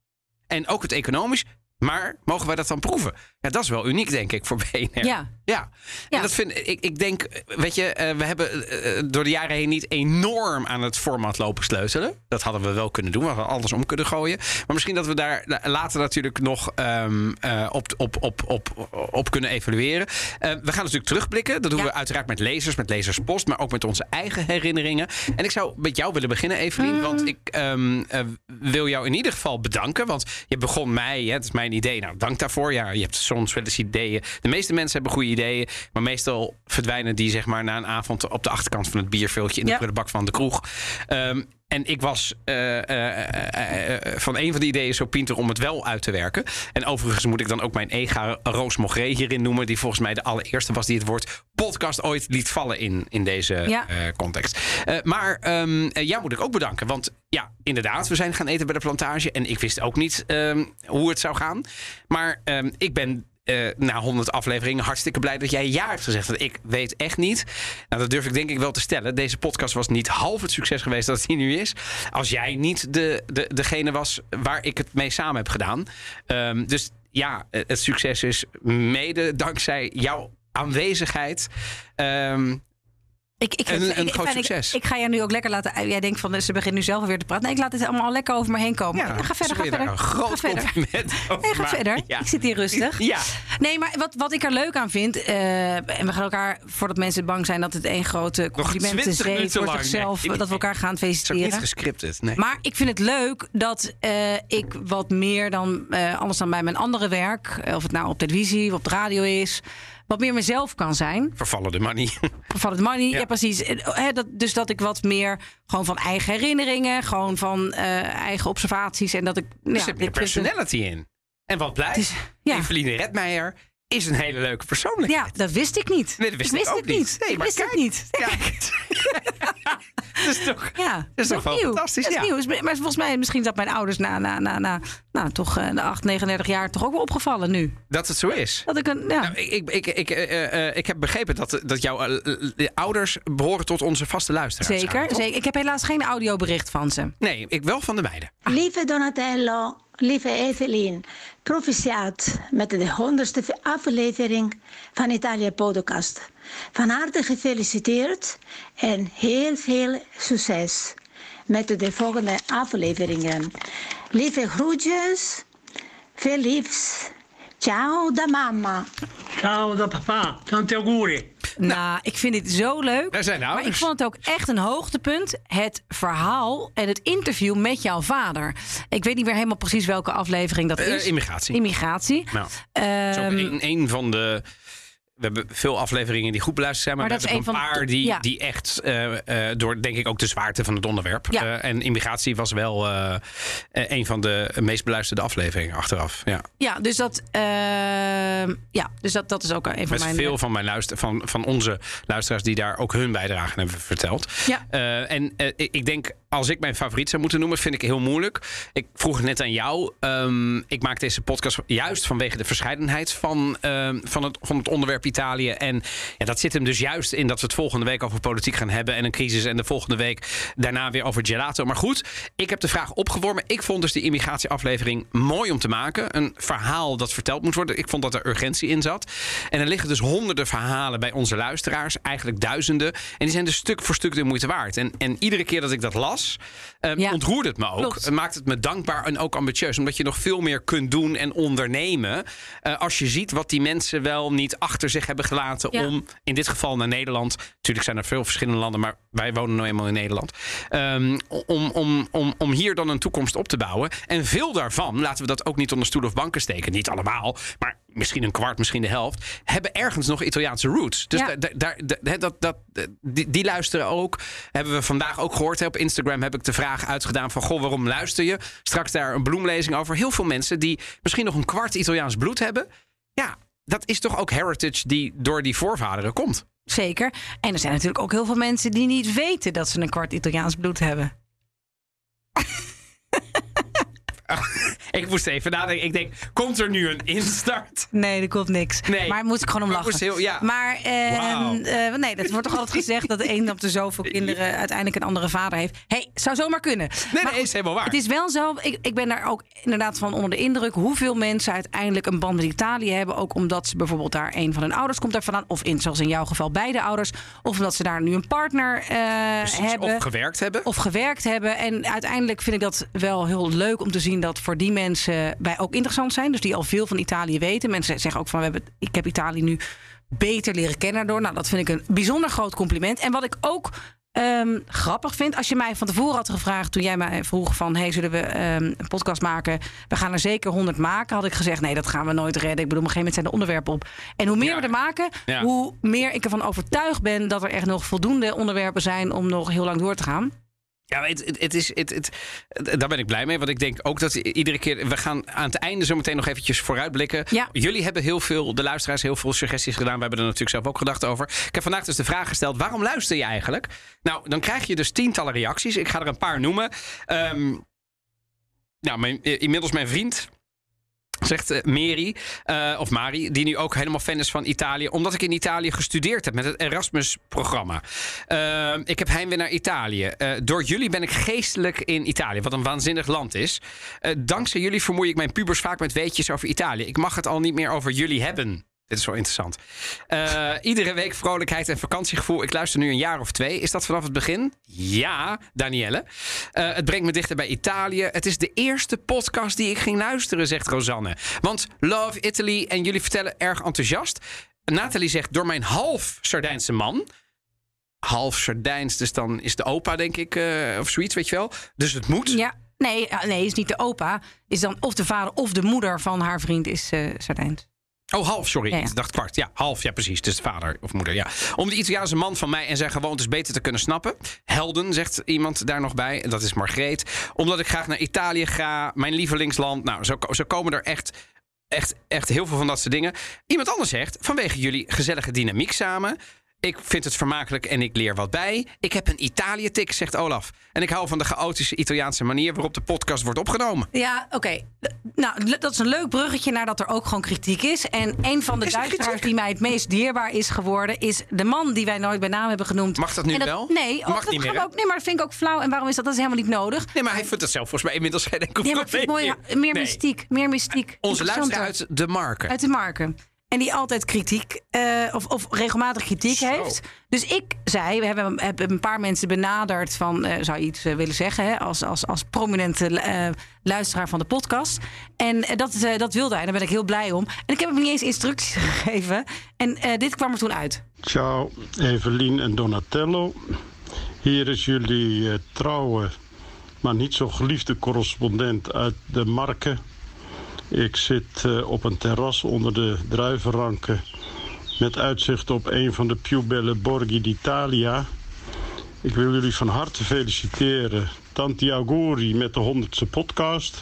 En ook het economisch. Maar mogen wij dat dan proeven? Ja, dat is wel uniek, denk ik, voor BNR. Ja. Ja, Ja. En dat vind ik. Ik denk, weet je, eh, we hebben eh, door de jaren heen niet enorm aan het format lopen sleutelen. Dat hadden we wel kunnen doen. We hadden alles om kunnen gooien. Maar misschien dat we daar la- later natuurlijk nog ehm, eh, op, op, op, op, op kunnen evalueren. Eh, we gaan natuurlijk terugblikken. Dat doen Ja. we uiteraard met lezers, met lezerspost, maar ook met onze eigen herinneringen. En ik zou met jou willen beginnen, Evelien. Mm. Want ik ehm, eh, wil jou in ieder geval bedanken. Want je begon mij, hè, het is mijn idee. Nou, dank daarvoor. Ja, je hebt soms wel eens ideeën. De meeste mensen hebben goede ideeën. Maar meestal verdwijnen die zeg maar na een avond op de achterkant van het bierveeltje in de prullenbak van de kroeg. Ehm, en ik was eh, eh, eh, van een van die ideeën zo pinter om het wel uit te werken. En overigens moet ik dan ook mijn ega Roos Mogré hierin noemen. Die volgens mij de allereerste was die het woord podcast ooit liet vallen in, in deze Ja. context. Maar ehm, eh, jou moet ik ook bedanken. Want ja, inderdaad, we zijn gaan eten bij de plantage. En ik wist ook niet ehm, hoe het zou gaan. Maar ehm, ik ben eh, na 100 afleveringen hartstikke blij dat jij ja hebt gezegd. Want ik weet echt niet. Nou, dat durf ik denk ik wel te stellen. Deze podcast was niet half het succes geweest dat hij nu is. Als jij niet de, de, degene was waar ik het mee samen heb gedaan. Ehm, dus ja, het succes is mede dankzij jouw aanwezigheid. Ehm, Ik, ik, Een- ik- een groot succes. Ik, ga je nu ook lekker laten. Jij denkt van ze begint nu zelf weer te praten. Nee, ik laat het allemaal lekker over me heen komen. ja, ga verder, ga verder. Een groot ga verder. Nee, ga verder. Ja. Ik zit hier rustig. Ja. Nee, maar wat, wat ik er leuk aan vind. eh, en we gaan elkaar, voordat mensen bang zijn dat het één grote compliment 20 is voor lang, zichzelf. nee. Dat we elkaar gaan Het is niet feliciteren. gescripted. Nee. Maar ik vind het leuk dat eh, ik wat meer dan, eh, anders dan bij mijn andere werk, eh, of het nou op televisie of op de radio is, wat meer mezelf kan zijn. Vervallen de money. Van het money, ja, Ja. precies. Eh, dat, dus dat ik wat meer gewoon van eigen herinneringen, gewoon van eh, eigen observaties en dat ik. Er ja, personality in. En wat blijkt, ja. Eveline Redmeijer is een hele leuke persoonlijkheid. Ja, dat wist ik niet. Nee, dat wist ik ik wist ook het niet. niet. Nee, ik maar wist kijk. het niet. Ja. dat is toch... Ja, is toch wel nieuw. fantastisch, Dat is ja. nieuw. Maar volgens mij, misschien dat mijn ouders na, na, na, na nou, toch eh, de 8, 39 jaar toch ook wel opgevallen nu. Dat het zo is. Dat ik een, ja. Nou, ik, ik, ik, ik, eh, eh, ik heb begrepen dat, dat jouw ouders behoren tot onze vaste luisteraars. zeker, zeker. Ik heb helaas geen audiobericht van ze. Nee, ik wel van de meiden. Lieve Donatello, lieve Evelien, proficiat met de honderdste aflevering van Italië Podcast. Van harte gefeliciteerd en heel veel succes met de volgende afleveringen. Lieve groetjes, veel liefs. Ciao da mamma. Ciao da papà, tanti auguri. Nou, ik vind dit zo leuk. Daar zijn Maar ik vond het ook echt een hoogtepunt. Het verhaal en het interview met jouw vader. Ik weet niet meer helemaal precies welke aflevering dat Eh, is. immigratie. Immigratie. Nou, is ook Ehm, een van de. We hebben veel afleveringen die goed beluisterd zijn, maar, Maar we dat hebben een paar de- die, ja. die echt eh, eh, door, denk ik, ook de zwaarte van het onderwerp. Ja. Eh, en immigratie was wel een van de meest beluisterde afleveringen achteraf. Ja. Ja, dus dat, ehm, ja, dus dat, dat is ook een van mijn... veel van, mijn luister, van, van onze luisteraars die daar ook hun bijdrage hebben verteld. Ja. En ik denk, als ik mijn favoriet zou moeten noemen, vind ik heel moeilijk. Ik vroeg net aan jou. Ehm, ik maak deze podcast juist vanwege de verscheidenheid van, ehm, van, het, van het onderwerp Italië. En ja, dat zit hem dus juist in dat we het volgende week over politiek gaan hebben en een crisis. En de volgende week daarna weer over gelato. Maar goed, ik heb de vraag opgeworpen. Ik vond dus die immigratieaflevering mooi om te maken. Een verhaal dat verteld moet worden. Ik vond dat er urgentie in zat. En er liggen dus honderden verhalen bij onze luisteraars. Eigenlijk duizenden. En die zijn dus stuk voor stuk de moeite waard. En, en iedere keer dat ik dat las, eh, Ja, ontroerde het me ook. klopt. Het maakt het me dankbaar en ook ambitieus. Omdat je nog veel meer kunt doen en ondernemen. eh, als je ziet wat die mensen wel niet achter zich hebben gelaten. Ja. Om in dit geval naar Nederland. Natuurlijk zijn er veel verschillende landen. Maar wij wonen nou eenmaal in Nederland. Ehm, om, om, om, om hier dan een toekomst op te bouwen. En veel daarvan, laten we dat ook niet onder stoel of banken steken. Niet allemaal, maar misschien een kwart, misschien de helft. Hebben ergens nog Italiaanse roots. Dus Ja. daar, daar, dat, dat, die, die luisteren ook. Hebben we vandaag ook gehoord. hè. Op Instagram heb ik de vraag uitgedaan van... Goh, waarom luister je? Straks daar een bloemlezing over. Heel veel mensen die misschien nog een kwart Italiaans bloed hebben. Ja, dat is toch ook heritage die door die voorvaderen komt. Zeker. En er zijn natuurlijk ook heel veel mensen die niet weten dat ze een kwart Italiaans bloed hebben. Ik moest even nadenken. Ik denk, komt er nu een instart? Nee, er komt niks. Nee. Maar moest ik gewoon om lachen. moest heel- ja. Maar eh, Wauw. eh, nee, dat wordt toch altijd gezegd dat de een op de zoveel kinderen uiteindelijk een andere vader heeft. hey, zou zomaar kunnen. Nee, Maar nee, is helemaal waar. Het is wel zo, ik, ik ben daar ook inderdaad van onder de indruk hoeveel mensen uiteindelijk een band met Italië hebben. Ook omdat ze bijvoorbeeld daar een van hun ouders komt daar vandaan. Of in, zoals in jouw geval beide ouders. Of omdat ze daar nu een partner eh, Precies, hebben. Of gewerkt hebben. of gewerkt hebben. En uiteindelijk vind ik dat wel heel leuk om te zien dat voor die mensen wij ook interessant zijn. Dus die al veel van Italië weten. Mensen zeggen ook van we hebben, ik heb Italië nu beter leren kennen daardoor. Nou, dat vind ik een bijzonder groot compliment. En wat ik ook ehm, grappig vind, als je mij van tevoren had gevraagd toen jij mij vroeg van hey, zullen we ehm, een podcast maken? We gaan er zeker 100 maken. Had ik gezegd nee, dat gaan we nooit redden. Ik bedoel, op een gegeven moment zijn de onderwerpen op. En hoe meer Ja. we er maken, Ja. hoe meer ik ervan overtuigd ben dat er echt nog voldoende onderwerpen zijn om nog heel lang door te gaan. Ja, het, het, is, het, het, daar ben ik blij mee. Want ik denk ook dat iedere keer... We gaan aan het einde zo meteen nog eventjes vooruitblikken. Ja. Jullie hebben heel veel, de luisteraars, heel veel suggesties gedaan. We hebben er natuurlijk zelf ook gedacht over. Ik heb vandaag dus de vraag gesteld, waarom luister je eigenlijk? Nou, dan krijg je dus tientallen reacties. Ik ga er een paar noemen. Ehm, nou, mijn, eh, inmiddels mijn vriend... Zegt eh, Mary, eh, of Mari, die nu ook helemaal fan is van Italië. Omdat ik in Italië gestudeerd heb met het Erasmus-programma. Eh, ik heb heimwee naar Italië. Door jullie ben ik geestelijk in Italië, wat een waanzinnig land is. Dankzij jullie vermoei ik mijn pubers vaak met weetjes over Italië. Ik mag het al niet meer over jullie hebben. Dit is wel interessant. Eh, iedere week vrolijkheid en vakantiegevoel. Ik luister nu een jaar of twee. Is dat vanaf het begin? Ja, Danielle. Eh, het brengt me dichter bij Italië. Het is de eerste podcast die ik ging luisteren, zegt Rosanne. Want Love Italy en jullie vertellen erg enthousiast. Nathalie zegt door mijn half Sardijnse man. Half Sardijns, dus dan is de opa, denk ik, eh, of zoiets, weet je wel. Dus het moet. Ja, nee, nee, is niet de opa. Is dan of de vader of de moeder van haar vriend is eh Sardijns. Oh, half, sorry. Ja, ja. Ik dacht kwart. Ja, half, ja, precies. Dus vader of moeder, ja. Om de Italiaanse man van mij en zijn gewoontes beter te kunnen snappen. Helden, zegt iemand daar nog bij. Dat is Margreet. Omdat ik graag naar Italië ga. Mijn lievelingsland. Nou, zo, zo komen er echt, echt, echt heel veel van dat soort dingen. Iemand anders zegt, vanwege jullie gezellige dynamiek samen... Ik vind het vermakelijk en ik leer wat bij. Ik heb een Italië-tik, zegt Olaf. En ik hou van de chaotische Italiaanse manier waarop de podcast wordt opgenomen. Ja, oké. Nou, dat is een leuk bruggetje naar dat er ook gewoon kritiek is. En een van de Is er luisteraars die mij het meest dierbaar is geworden... is de man die wij nooit bij naam hebben genoemd. Mag dat nu wel? Nee, Mag oh, dat niet meer, ook, nee, maar dat vind ik ook flauw. En waarom is dat? Dat is helemaal niet nodig. Nee, maar hij vindt het zelf volgens mij inmiddels geen enkel Nee, maar mooi, meer mystiek. Meer mystiek. Onze luisteraar uit de marken. Uit de marken. En die altijd kritiek, eh, of, of regelmatig kritiek Zo. heeft. Dus ik zei, we hebben, hebben een paar mensen benaderd van, eh, zou je iets eh, willen zeggen, hè, als, als, als prominente eh, luisteraar van de podcast. En dat, eh, dat wilde hij, daar ben ik heel blij om. En ik heb hem niet eens instructies gegeven. En eh, dit kwam er toen uit. Ciao, Evelien en Donatello. Hier is jullie trouwe, maar niet zo geliefde correspondent uit de Marken. Ik zit eh, op een terras onder de druivenranken met uitzicht op een van de più belle borghi d'Italia. Ik wil jullie van harte feliciteren. Tanti auguri met de honderdste podcast.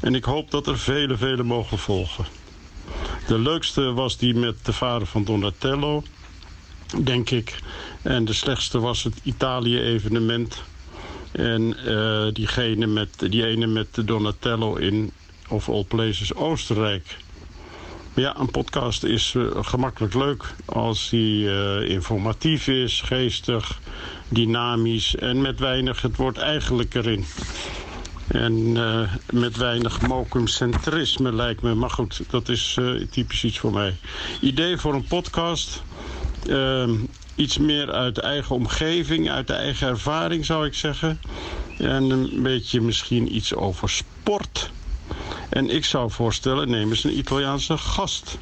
En ik hoop dat er vele, vele mogen volgen. De leukste was die met de vader van Donatello denk ik. En de slechtste was het Italië-evenement. En eh, diegene met, die ene met Donatello in, of all places, Oostenrijk. Ja, een podcast is eh, gemakkelijk leuk als die eh, informatief is, geestig, dynamisch en met weinig het woord eigenlijk erin. En eh, met weinig mokumcentrisme lijkt me. Maar goed, dat is typisch iets voor mij. Idee voor een podcast. Ehm, iets meer uit de eigen omgeving, uit de eigen ervaring zou ik zeggen. En een beetje misschien iets over sport. En ik zou voorstellen, neem eens een Italiaanse gast.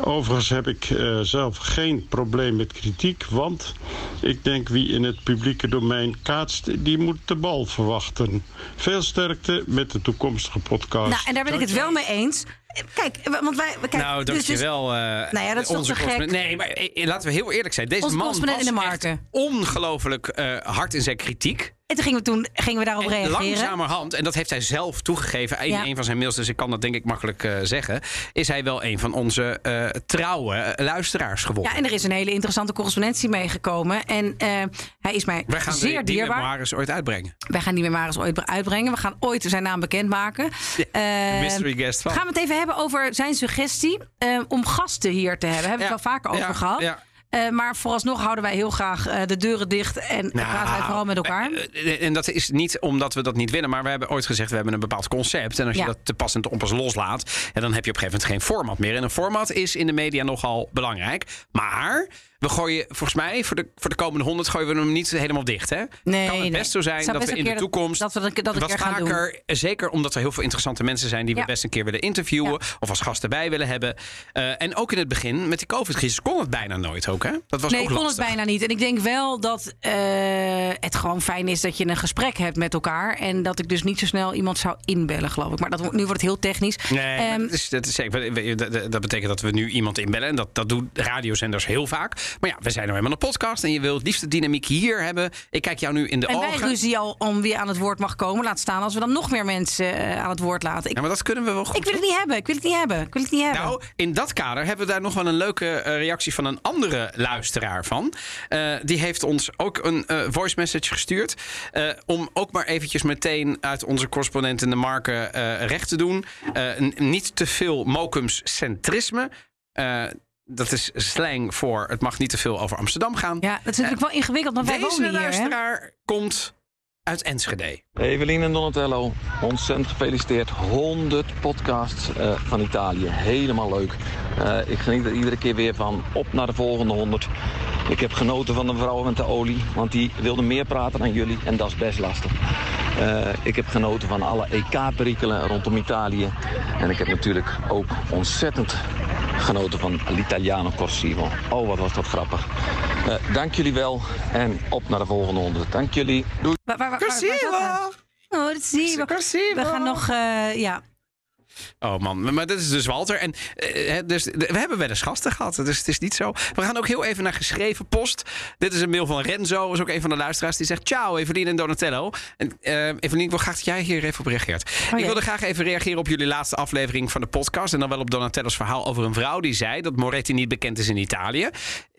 Overigens heb ik eh, zelf geen probleem met kritiek, want ik denk wie in het publieke domein kaatst, die moet de bal verwachten. Veel sterkte met de toekomstige podcast. Nou, en daar ben ik het wel mee eens. Kijk, want wij... Kijk, nou, dus- dus- dankjewel. eh Nou ja, dat is toch onze te gek? Nee, maar eh, laten we heel eerlijk zijn. Deze Onze man was in de echt ongelooflijk eh, hard in zijn kritiek. En toen gingen we, toen gingen we daarop En reageren. langzamerhand, en dat heeft hij zelf toegegeven in Ja. een van zijn mails, dus ik kan dat denk ik makkelijk eh, zeggen, is hij wel een van onze eh, trouwe eh, luisteraars geworden. Ja, en er is een hele interessante correspondentie meegekomen. En eh, hij is mij Wij gaan zeer die, die dierbaar. memoires ooit uitbrengen. Wij gaan die memoires ooit uitbrengen. We gaan ooit zijn naam bekendmaken. Eh, mystery guest van. Gaan we het even hebben over zijn suggestie eh, om gasten hier te hebben. Hebben we het wel vaker over gehad. ja. Eh, maar vooralsnog houden wij heel graag eh, de deuren dicht en praten wij vooral met elkaar. En dat is niet omdat we dat niet willen, maar we hebben ooit gezegd: we hebben een bepaald concept. En als je dat te pas en te onpas loslaat, en dan heb je op een gegeven moment geen format meer. En een format is in de media nogal belangrijk. Maar we gooien, volgens mij, voor de, voor de komende honderd gooien we hem niet helemaal dicht. Hè? Nee, kan het nee. best zo zijn dat best we in de toekomst dat we dat- dat wat gaan doen. vaker, zeker omdat er heel veel interessante mensen zijn die we best een keer willen interviewen of als gasten bij willen hebben. Eh, en ook in het begin met die COVID-crisis kon het bijna nooit ook. Hè? Dat was nee, ook kon het bijna niet. En ik denk wel dat eh, het gewoon fijn is dat je een gesprek hebt met elkaar. En dat ik dus niet zo snel iemand zou inbellen, geloof ik. Maar dat, nu wordt het heel technisch. Nee, Ehm, dat, is, dat, is dat betekent dat we nu iemand inbellen. En dat, dat doen radiozenders heel vaak. Maar ja, we zijn nou eenmaal een podcast. En je wil het liefst de dynamiek hier hebben. Ik kijk jou nu in de en wij ogen. ruzie al om wie aan het woord mag komen. Laat staan als we dan nog meer mensen eh, aan het woord laten. Ik, Ja, maar dat kunnen we wel goed. ik wil het niet hebben. Ik wil het niet hebben. Ik wil het niet hebben. Nou, in dat kader hebben we daar nog wel een leuke eh, reactie van een andere luisteraar van. Eh, die heeft ons ook een eh, voice message gestuurd. om ook maar eventjes meteen uit onze correspondent in de marken recht te doen. Niet te veel Mokums centrisme. Eh, dat is slang voor het mag niet te veel over Amsterdam gaan. ja, dat is natuurlijk wel ingewikkeld, want wij Deze wonen hier. Hè? luisteraar komt uit Enschede. Evelien en Donatello, ontzettend gefeliciteerd. 100 podcasts eh, van Italië. Helemaal leuk. Eh, ik geniet er iedere keer weer van. Op naar de volgende 100. Ik heb genoten van de vrouw met de olie, want die wilde meer praten dan jullie en dat is best lastig. Eh, ik heb genoten van alle EK-perikelen rondom Italië. En ik heb natuurlijk ook ontzettend genoten van l'Italiano Corsivo. Oh, wat was dat grappig. Eh, dank jullie wel en op naar de volgende 100. Dank jullie. Doei. Gaan? Oh, dat zie je. We gaan nog, eh, ja. Oh man, maar dit is dus Walter. En, eh, dus, we hebben wel eens gasten gehad, dus het is niet zo. We gaan ook heel even naar geschreven post. Dit is een mail van Renzo, is ook een van de luisteraars. Die zegt, ciao Evelien en Donatello. En uh, Evelien, ik wil graag dat jij hier even op reageert. Oh, ik wilde graag even reageren op jullie laatste aflevering van de podcast. En dan wel op Donatello's verhaal over een vrouw die zei... dat Moretti niet bekend is in Italië.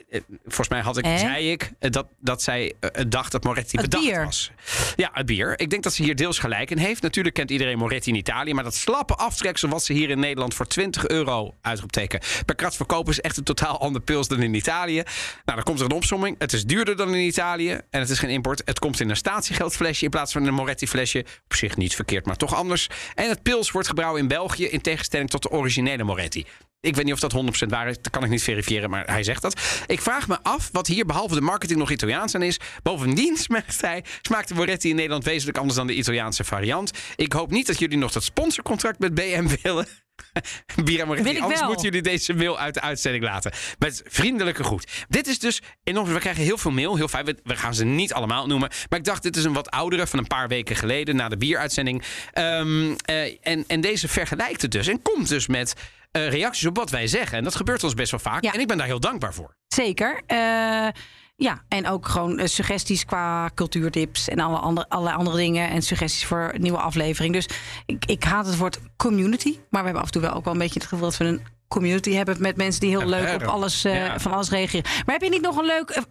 Eh, Volgens mij had ik, Eh? zei ik eh, dat, dat zij eh, dacht dat Moretti Het bedacht bier. was. Ja, het bier. Ik denk dat ze hier deels gelijk in heeft. Natuurlijk kent iedereen Moretti in Italië. Maar dat slappe aftreksel wat ze hier in Nederland voor 20 euro uitroepteken per krat verkopen is echt een totaal ander pils dan in Italië. Nou, dan komt er een opsomming. Het is duurder dan in Italië en het is geen import. Het komt in een statiegeldflesje in plaats van een Moretti flesje. Op zich niet verkeerd, maar toch anders. En het pils wordt gebrouwen in België in tegenstelling tot de originele Moretti. Ik weet niet of dat 100% waar is. Dat kan ik niet verifiëren, maar hij zegt dat. Ik vraag me af wat hier behalve de marketing nog Italiaans aan is. Bovendien smaakt hij, smaakt de Moretti in Nederland wezenlijk anders dan de Italiaanse variant. Ik hoop niet dat jullie nog dat sponsorcontract met BM willen. Bira Moretti, anders wel. moeten jullie deze mail uit de uitzending laten. Met vriendelijke groet. Dit is dus enorm. We krijgen heel veel mail, heel fijn. We, we gaan ze niet allemaal noemen. Maar ik dacht, dit is een wat oudere van een paar weken geleden na de bieruitzending. Ehm, eh, en, en deze vergelijkt het dus en komt dus met eh, reacties op wat wij zeggen. En dat gebeurt ons best wel vaak. Ja. En ik ben daar heel dankbaar voor. Zeker. Eh, ja, en ook gewoon eh, suggesties qua cultuurtips en alle andere, allerlei andere dingen. En suggesties voor nieuwe aflevering. Dus ik, ik haat het woord community. Maar we hebben af en toe wel ook wel een beetje het gevoel dat we een community hebben met mensen die heel Ja, leuk op alles, van alles reageren. Maar heb je niet nog een leuk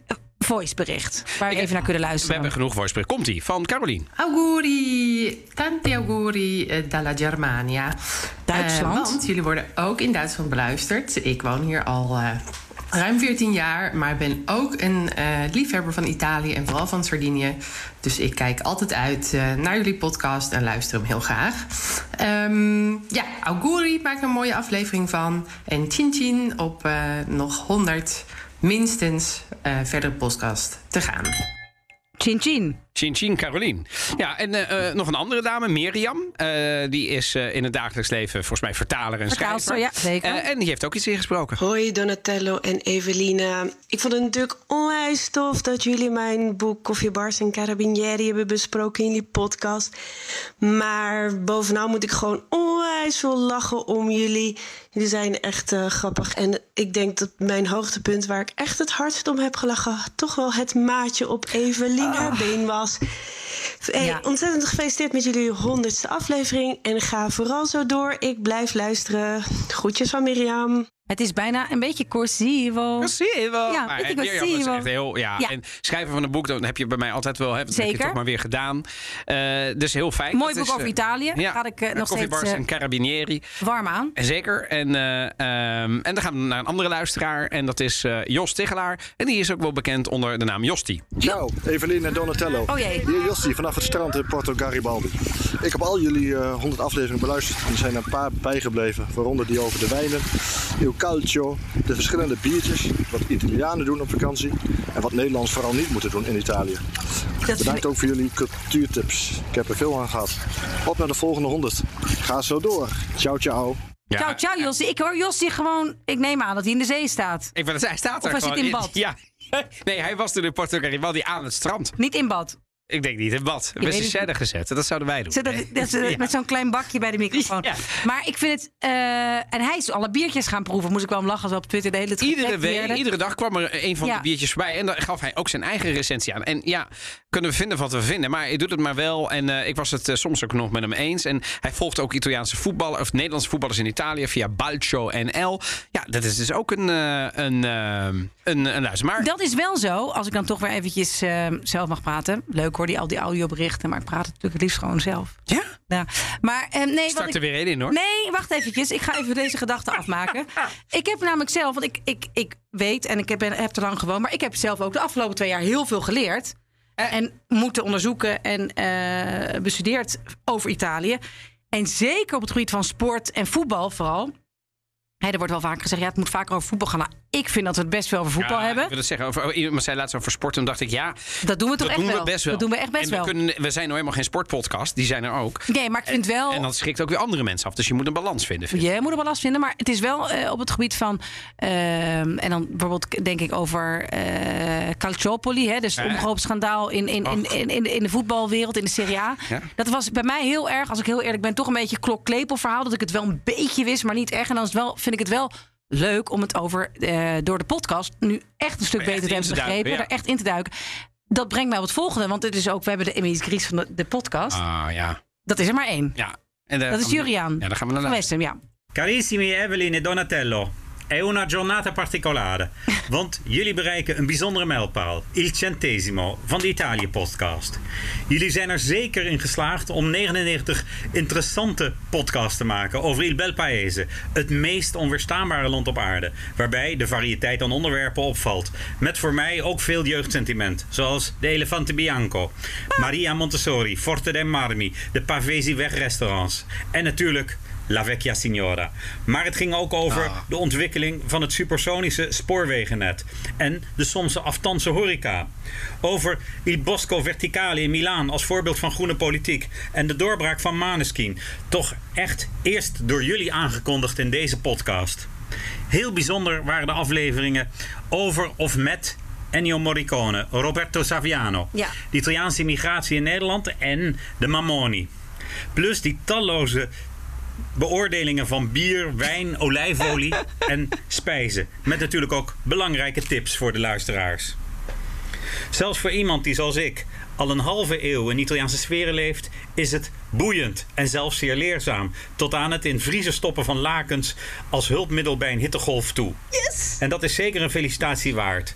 voicebericht waar we even naar kunnen We luisteren? hebben genoeg voicebericht. Komt-ie van Carolien. Auguri, tanti auguri eh, dalla Germania. Duitsland. Eh, want jullie worden ook in Duitsland beluisterd. Ik woon hier al eh, ruim 14 jaar, maar ben ook een eh, liefhebber van Italië en vooral van Sardinië. Dus ik kijk altijd uit eh, naar jullie podcast en luister hem heel graag. Ehm, ja, auguri maakt er een mooie aflevering van. En chin chin op eh, nog 100 minstens eh verdere podcast te gaan. Chin chin. Chin Chin Carolien. Ja, en eh, eh, nog een andere dame, Mirjam. Eh, die is eh, in het dagelijks leven volgens mij vertaler en Vertaalster, schrijver. ja, zeker. Eh, en die heeft ook iets ingesproken. Hoi Donatello en Evelina. Ik vond het natuurlijk onwijs tof dat jullie mijn boek Koffiebars en Carabinieri hebben besproken in die podcast. Maar bovenal moet ik gewoon onwijs veel lachen om jullie. Jullie zijn echt grappig. En ik denk dat mijn hoogtepunt waar ik echt het hardst om heb gelachen... toch wel het maatje op Evelien haar been was. Hey, Ja. Ontzettend gefeliciteerd met jullie honderdste aflevering. En ga vooral zo door. Ik blijf luisteren. Groetjes van Mirjam. Het is bijna een beetje corsivo. Corsivo. Ja, maar is corsivo. echt heel, ja. Ja. En schrijven van een boek, dat heb je bij mij altijd wel. Hè, dat heb je Zeker. toch maar weer gedaan. Eh, dus heel fijn. Mooi Dat boek is, over eh, Italië. Ja, Ga ik eh, nog steeds Koffiebars eh, en Carabinieri. warm aan. Zeker. En, eh, ehm, en dan gaan we naar een andere luisteraar. En dat is eh, Jos Tigelaar. En die is ook wel bekend onder de naam Josti. Ciao, Evelien en Donatello. Oh jee. Hier Jossi vanaf het strand in Porto Garibaldi. Ik heb al jullie eh 100 afleveringen beluisterd en er zijn een paar bijgebleven, waaronder die over de wijnen, calcio, de verschillende biertjes, wat Italianen doen op vakantie en wat Nederlanders vooral niet moeten doen in Italië. Bedankt ook voor jullie cultuurtips. Ik heb er veel aan gehad. Op naar de volgende 100. Ga zo door. Ciao, ciao. ciao, ciao Jossie. Ik hoor Jossie gewoon... Ik neem aan dat hij in de zee staat. Ik wil hij staat Of er hij zit in bad. Ja. Nee, hij was toen in Porto Garibaldi aan het strand. Niet in bad. Ik denk niet bad. We zijn het serre gezet. Dat zouden wij doen. Dat, dat, dat- Ja. Met zo'n klein bakje bij de microfoon. Ja. Maar ik vind het... eh, en hij is alle biertjes gaan proeven. Moest ik wel om lachen als we op Twitter de hele tijd Iedere week, iedere dag kwam er een van Ja. die biertjes voorbij. En dan gaf hij ook zijn eigen recensie aan. En ja, kunnen we vinden wat we vinden. Maar hij doet het maar wel. En eh, ik was het eh, soms ook nog met hem eens. En hij volgt ook Italiaanse voetballers of Nederlandse voetballers in Italië via Balcio NL. Ja, dat is dus ook een, een, een, een luister. Maar Dat is wel zo, als ik dan toch weer eventjes zelf mag praten. Leuk hoor, die, al die audioberichten, maar ik praat het natuurlijk het liefst gewoon zelf. Ja? Ja. Maar eh, nee, start ik, er weer één in hoor. Nee, wacht eventjes. Ik ga even deze gedachte afmaken. Ik heb namelijk zelf, want ik, ik, ik weet en ik heb, heb er lang gewoond... maar ik heb zelf ook de afgelopen twee jaar heel veel geleerd. En moeten onderzoeken en eh, bestudeerd over Italië. En zeker op het gebied van sport en voetbal vooral... Hè, er wordt wel vaak gezegd, ja, het moet vaker over voetbal gaan. Nou, ik vind dat we het best wel over voetbal Ja, hebben. Ik wil het zeggen, over, oh, iemand zei laatst over sport. Toen dacht ik, ja, Dat doen we toch echt doen wel. we best wel. Dat doen we echt best en we, wel. Kunnen, we zijn nou helemaal geen sportpodcast. Die zijn er ook. Nee, maar ik vind wel... En dat schrikt ook weer andere mensen af. Dus je moet een balans vinden. vind. Je moet wel last vinden, maar het is wel eh, op het gebied van. ehm, en dan bijvoorbeeld denk ik over eh Calciopoli, hè, dus het omkoopschandaal in, in, in, in, in, de, in de voetbalwereld, in de Serie A. Ja. Dat was bij mij heel erg, als ik heel eerlijk ben, toch een beetje klokklepel verhaal. Dat ik het wel een beetje wist, maar niet echt. En dan is het wel, vind ik het wel leuk om het over eh, door de podcast nu echt een stuk beter te hebben te duiken, begrepen. ja. Er echt in te duiken. Dat brengt mij op het volgende, want het is ook, we hebben de Emilie Gries van de, de podcast. Ah, ja. Dat is er maar één. ja. En Dat is Juriaan. Ja, daar gaan we naar. Westem, ja. Carissimi Evelyn e Donatello, è una giornata particolare, want jullie bereiken een bijzondere mijlpaal, il centesimo, van de Italië-podcast. Jullie zijn er zeker in geslaagd om 99 interessante podcasts te maken over Il Bel Paese, het meest onweerstaanbare land op aarde, waarbij de variëteit aan onderwerpen opvalt, met voor mij ook veel jeugdsentiment, zoals de Elefante Bianco, Maria Montessori, Forte dei Marmi, de Pavesi wegrestaurants en natuurlijk La Vecchia Signora. Maar het ging ook over de ontwikkeling van het supersonische spoorwegennet en de soms afstandse horeca. Over Il Bosco Verticale in Milaan als voorbeeld van groene politiek en de doorbraak van Maneskin. Toch echt eerst door jullie aangekondigd in deze podcast. Heel bijzonder waren de afleveringen over of met Ennio Morricone, Roberto Saviano, Ja. de Italiaanse immigratie in Nederland en de Mamoni. Plus die talloze beoordelingen van bier, wijn, olijfolie en spijzen. Met natuurlijk ook belangrijke tips voor de luisteraars. Zelfs voor iemand die zoals ik al een halve eeuw in Italiaanse sferen leeft, is het boeiend en zelfs zeer leerzaam. Tot aan het in vriezen stoppen van lakens als hulpmiddel bij een hittegolf toe. Yes! En dat is zeker een felicitatie waard.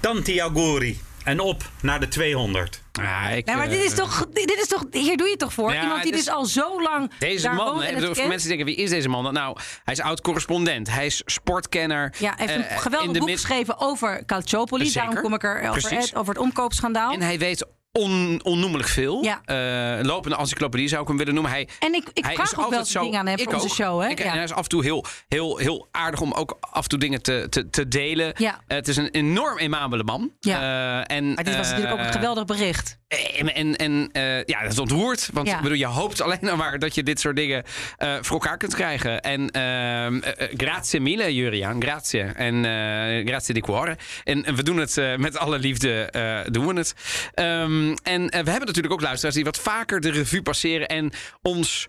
Tanti auguri en op naar de 200. Ja, ik, Ja, maar dit is eh, toch, dit is toch, hier doe je het toch voor? Ja, Iemand die dus is- al zo lang Deze man, hè, voor mensen denken, wie is deze man? Nou, hij is oud-correspondent, hij is sportkenner. Ja, hij heeft eh, een geweldig boek geschreven over Calciopoli. Daarom kom ik er over, over het omkoopschandaal. En hij weet on, onnoemelijk veel. Ja. Eh, lopende encyclopedie zou ik hem willen noemen. Hij, En ik, ik hij vraag ook wel dingen aan hem voor onze show. Hè? Ik- En ja. hij is af en toe heel, heel, heel aardig om ook af en toe dingen te, te, te delen. Ja. Eh, het is een enorm emabele man. Ja. Eh, en, maar dit was natuurlijk ook een geweldig bericht. Eh, en, en, en eh, ja, dat is ontroerd. Want Ja. bedoel, je hoopt alleen maar dat je dit soort dingen eh, voor elkaar kunt krijgen. En ehm, eh, grazie mille, Juriaan. Grazie. En eh, grazie di cuore. En, en we doen het eh, met alle liefde, eh, doen we het. Ehm, en we hebben natuurlijk ook luisteraars die wat vaker de revue passeren en ons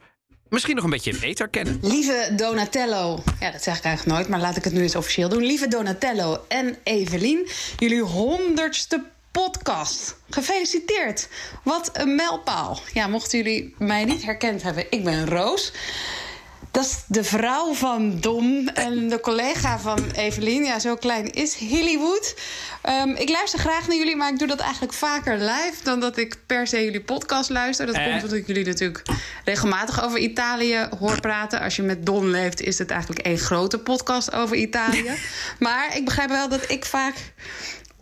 misschien nog een beetje beter kennen. Lieve Donatello, ja, dat zeg ik eigenlijk nooit, maar laat ik het nu eens officieel doen. Lieve Donatello en Evelien, jullie honderdste podcast. Gefeliciteerd. Wat een mijlpaal. Ja, mochten jullie mij niet herkend hebben, ik ben Roos. Dat is de vrouw van Dom en de collega van Evelien. Ja, zo klein is Hollywood. Ehm, ik luister graag naar jullie, maar ik doe dat eigenlijk vaker live dan dat ik per se jullie podcast luister. Dat Eh. komt omdat ik jullie natuurlijk regelmatig over Italië hoor praten. Als je met Don leeft, is het eigenlijk één grote podcast over Italië. maar ik begrijp wel dat ik vaak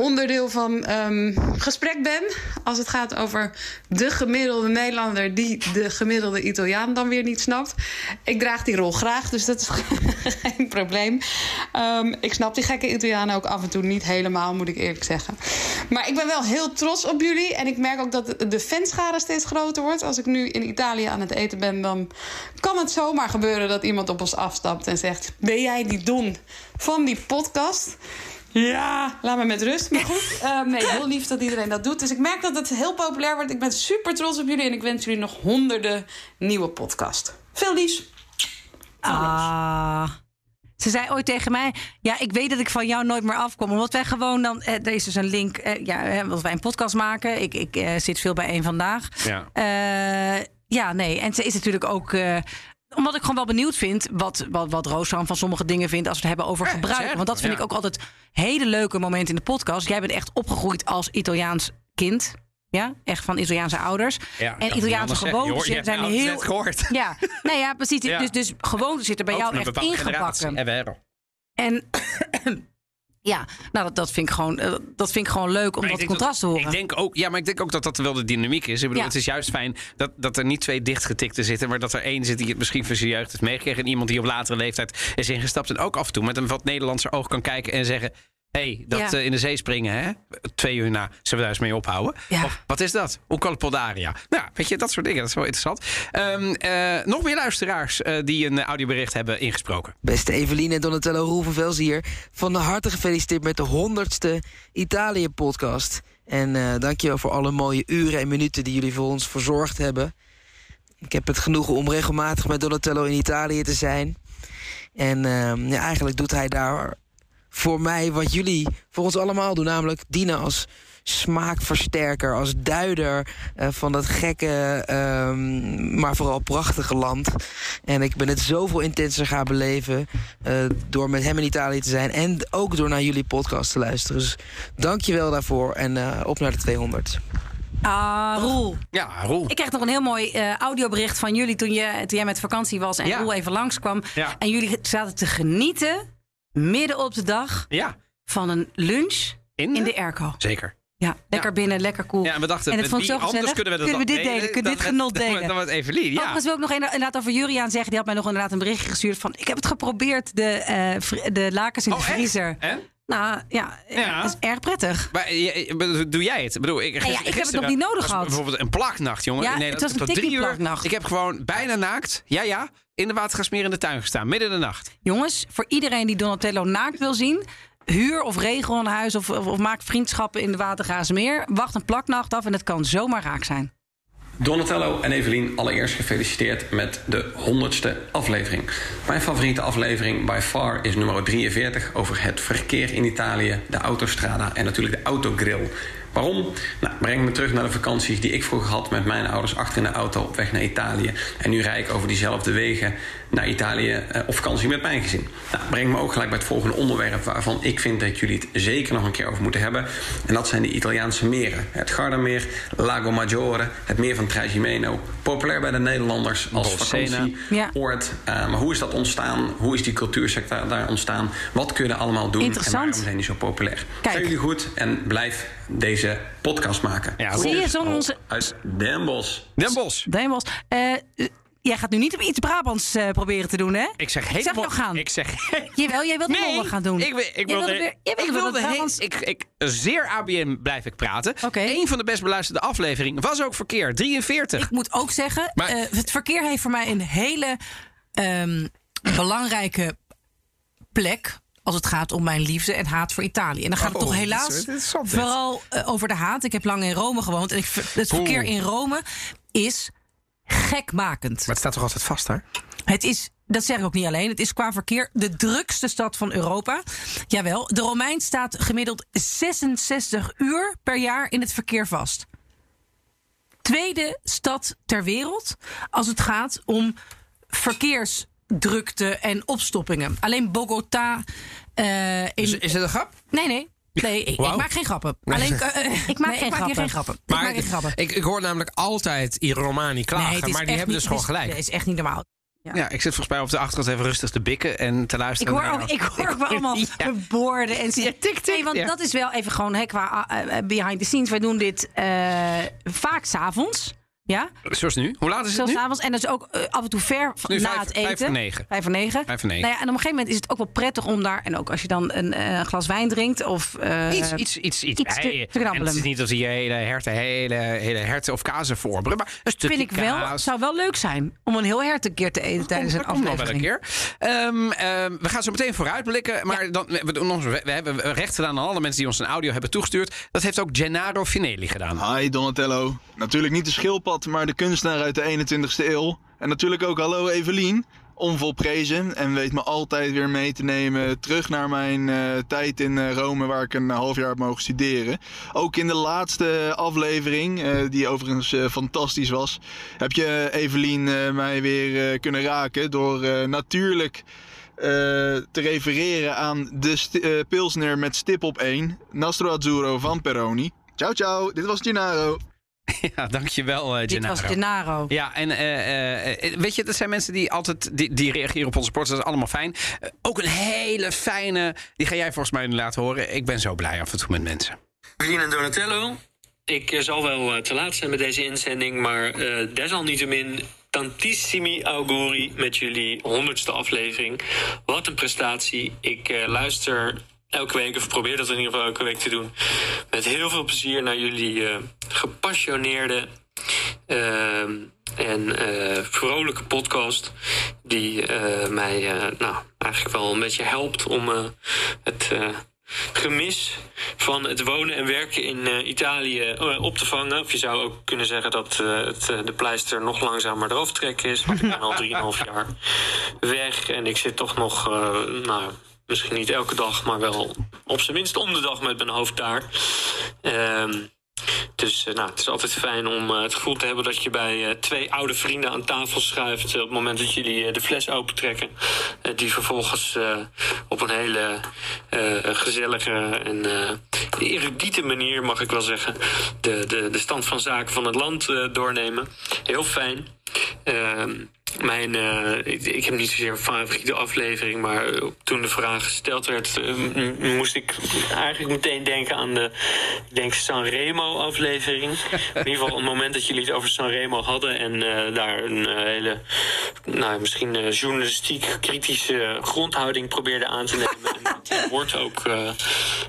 onderdeel van ehm, gesprek ben. Als het gaat over de gemiddelde Nederlander die de gemiddelde Italiaan dan weer niet snapt. Ik draag die rol graag, dus dat is geen probleem. Ehm, ik snap die gekke Italianen ook af en toe niet helemaal, moet ik eerlijk zeggen. Maar ik ben wel heel trots op jullie. En ik merk ook dat de fanschade steeds groter wordt. Als ik nu in Italië aan het eten ben, dan kan het zomaar gebeuren dat iemand op ons afstapt en zegt: Ben jij die Don van die podcast? Ja, laat me met rust. Maar goed, eh, nee, heel lief dat iedereen dat doet. Dus ik merk dat het heel populair wordt. Ik ben super trots op jullie en ik wens jullie nog honderden nieuwe podcast. Veel liefs. Ah. Ze zei ooit tegen mij: Ja, ik weet dat ik van jou nooit meer afkom. Omdat wij gewoon dan. Eh, er is dus een link. Eh, ja, omdat wij een podcast maken. Ik, ik eh, zit veel bij één vandaag. Ja. Eh, ja, nee. En ze is natuurlijk ook. eh, omdat ik gewoon wel benieuwd vind wat, wat, wat van sommige dingen vindt als we het hebben over gebruik. zeker, Want dat vind ja. ik ook altijd hele leuke momenten in de podcast. Jij bent echt opgegroeid als Italiaans kind. Ja, echt van Italiaanse ouders. Ja, en Italiaanse zeggen. Gewoontes hebt zijn heel. net gehoord. Ja, nee, ja, precies. Ja. Dus, dus gewoontes zitten bij Ook jou echt ingebakken. En ja, nou, dat, dat, vind ik gewoon, eh, dat vind ik gewoon leuk om Maar dat contrast te horen. Ik denk ook, ja, maar ik denk ook dat dat wel de dynamiek is. Ik bedoel, Ja. het is juist fijn dat, dat er niet twee dichtgetikten zitten, maar dat er één zit die het misschien van zijn jeugd heeft meegekregen. En iemand die op latere leeftijd is ingestapt en ook af en toe met een wat Nederlandser oog kan kijken en zeggen. Hé, hey, dat Ja. eh, in de zee springen, hè? Twee uur na, zullen we daar eens mee ophouden? Of wat is dat? Hoe kan het Poldaria? Nou, weet je, dat soort dingen, dat is wel interessant. Ehm, eh, nog meer luisteraars eh, die een audiobericht hebben ingesproken. Beste Eveline en Donatello Roel van Vels hier. Van harte gefeliciteerd met de honderdste Italië-podcast. En eh dankjewel voor alle mooie uren en minuten die jullie voor ons verzorgd hebben. Ik heb het genoegen om regelmatig met Donatello in Italië te zijn. En ehm, ja, eigenlijk doet hij daar voor mij wat jullie voor ons allemaal doen. Namelijk dienen als smaakversterker, als duider eh, van dat gekke, ehm, maar vooral prachtige land. En ik ben het zoveel intenser gaan beleven eh, door met hem in Italië te zijn en ook door naar jullie podcast te luisteren. Dus dank je wel daarvoor en eh, op naar de 200. Ah, Roel. Ja, Roel. Ik kreeg nog een heel mooi eh, audiobericht van jullie toen, je, toen jij met vakantie was en Ja. Roel even langskwam. Ja. En jullie zaten te genieten, midden op de dag, Ja. van een lunch in, de airco. Zeker. Ja, lekker binnen, lekker cool. Ja, en we dachten, en het vond zo anders gezellig. kunnen we dat dit delen? delen Kunnen dit genot dan delen? dan met Evelien, ja. Overigens wil ik nog een- inderdaad over Juriaan zeggen. Die had mij nog inderdaad een berichtje gestuurd van... ik heb het geprobeerd, de, eh, vri- de lakens in de Oh, echt? vriezer. En? Nou, ja, Ja. dat is erg prettig. Maar je- bedoel, doe jij het? Ik bedoel, ik, ja, ik heb het nog niet nodig gehad. Bijvoorbeeld een plaknacht, jongen. Ja, in het was een drie uur. plaknacht. Ik heb gewoon bijna naakt, ja ja, in de watergasmeer in de tuin gestaan. Midden in de nacht. Jongens, voor iedereen die Donatello naakt wil zien... huur of regel een huis of, of, of maak vriendschappen in de Watergaasmeer. Wacht een plaknacht af en het kan zomaar raak zijn. Donatello en Evelien, allereerst gefeliciteerd met de 100ste aflevering. Mijn favoriete aflevering by far is nummer 43 over het verkeer in Italië, de autostrada en natuurlijk de autogrill. Waarom? Nou, breng me terug naar de vakanties die ik vroeger had met mijn ouders achter in de auto op weg naar Italië. En nu rijd ik over diezelfde wegen naar Italië eh, op vakantie met mijn gezin. Nou, breng me ook gelijk bij het volgende onderwerp waarvan ik vind dat jullie het zeker nog een keer over moeten hebben. En dat zijn de Italiaanse meren. Het Gardameer, Lago Maggiore, het meer van Trajimeno. Populair bij de Nederlanders als vakantieoord. Eh, maar hoe is dat ontstaan? Hoe is die cultuursector daar ontstaan? Wat kun je allemaal doen? Interessant. En waarom zijn die zo populair? Kijk. Zijn jullie goed en blijf deze podcast maken. Zie je, zonder onze- Uit Den Bosch. Den Bosch. Den Bosch. Eh, jij gaat nu niet op iets Brabants eh, proberen te doen, hè? Ik zeg helemaal... gaan? Ik zeg... Jawel, jij wilt Nee, gaan doen. Ik, ik wilde, weer- ik wilde wilde Brabants- ik, ik, zeer ABN blijf ik praten. Een van de best beluisterde afleveringen was ook verkeer. 43. Ik moet ook zeggen, Maar- eh, het verkeer heeft voor mij een hele ehm, belangrijke plek. Als het gaat om mijn liefde en haat voor Italië. En dan gaat het Oh, toch helaas vooral eh, over de haat. Ik heb lang in Rome gewoond. En ik, het verkeer Oeh. in Rome is gekmakend. Maar het staat toch altijd vast, hè? Het is, dat zeg ik ook niet alleen, het is qua verkeer de drukste stad van Europa. Jawel, de Romein staat gemiddeld 66 uur per jaar in het verkeer vast. Tweede stad ter wereld als het gaat om verkeersdrukte en opstoppingen. Alleen Bogota. eh, in... Is, is het een grap? Nee, nee. Nee, ik, ik maak geen grappen. Alleen, eh, Ik maak nee, geen ik maak hier grappen. geen grappen. Ik Maar maak geen grappen. ik, ik hoor namelijk altijd Romani klagen, Nee, maar die hebben niet- dus gewoon gelijk. nee, is echt niet normaal. Ja. ik zit volgens mij op de achtergrond even rustig te bikken en te Ik luisteren. hoor, naar ook, ik hoor ook wel allemaal Ja. borden en zo. Nee, want ja. dat is wel even gewoon hè, qua eh, eh, behind the scenes. Wij doen dit eh, vaak s'avonds. Ja? Zoals nu. Hoe laat is het Zoals nu? avonds. En dat is ook eh, af en toe ver Nu na vijf- het eten. vijf voor negen. Vijf voor negen. Vijf voor negen. Nou ja, en op een gegeven moment is het ook wel prettig om daar... en ook als je dan een eh, glas wijn drinkt of... eh, Iets, iets, iets, iets, iets te- te en het is niet dat je hele herten, hele, hele herten of kazen voorbrengt, maar een stukje vind ik wel, kaas. zou wel leuk zijn om een heel hert een keer te eten tijdens een dat komt nog wel een aflevering. keer. Ehm, ehm, we gaan zo meteen vooruitblikken. Maar dan, we, doen ons, we, we hebben recht gedaan aan alle mensen die ons een audio hebben toegestuurd. Dat heeft ook Gennaro Finelli gedaan. Hi Donatello. Natuurlijk niet de schildpad, maar de kunstenaar uit de 21ste eeuw. En natuurlijk ook hallo Evelien. Onvolprezen en weet me altijd weer mee te nemen terug naar mijn eh, tijd in eh, Rome, waar ik een half jaar heb mogen studeren. Ook in de laatste aflevering, eh, die overigens fantastisch was, heb je Evelien mij weer kunnen raken door natuurlijk te refereren aan de Pilsner met stip op 1, Nastro Azzurro van Peroni. Ciao, ciao. Dit was Gennaro. Ja, dankjewel, eh Dit Gennaro. was Gennaro. Ja, en eh, eh, weet je, dat zijn mensen die altijd die, die reageren op onze sport. Dat is allemaal fijn. Ook een hele fijne, die ga jij volgens mij nu laten horen. Ik ben zo blij af en toe met mensen. Evelien en Donatello. Ik zal wel te laat zijn met deze inzending, maar eh, desalniettemin tantissimi auguri met jullie honderdste aflevering. Wat een prestatie. Ik eh, luister elke week, of probeer dat in ieder geval elke week te doen, met heel veel plezier naar jullie eh, gepassioneerde ehm, en eh, vrolijke podcast. Die eh, mij nou, eigenlijk wel een beetje helpt om het gemis van het wonen en werken in Italië op te vangen. Of je zou ook kunnen zeggen dat het, de pleister nog langzamer eraf trekken is. Want ik ben al 3,5 jaar weg en ik zit toch nog, nou, misschien niet elke dag, maar wel op zijn minst om de dag met mijn hoofd daar. Ehm, dus eh, nou, het is altijd fijn om eh, het gevoel te hebben dat je bij eh, twee oude vrienden aan tafel schuift. op het moment dat jullie de fles opentrekken. die vervolgens op een hele gezellige en erudite manier, mag ik wel zeggen, de, de, de stand van zaken van het land doornemen. Heel fijn. Mijn, eh, ik, ik heb niet zozeer een favoriete aflevering, maar eh, toen de vraag gesteld werd, eh, moest ik eigenlijk meteen denken aan de, ik denk Sanremo aflevering. In ieder geval, het moment dat jullie het over Sanremo hadden en daar een hele, nou misschien journalistiek kritische grondhouding probeerden aan te nemen. Die woord ook eh,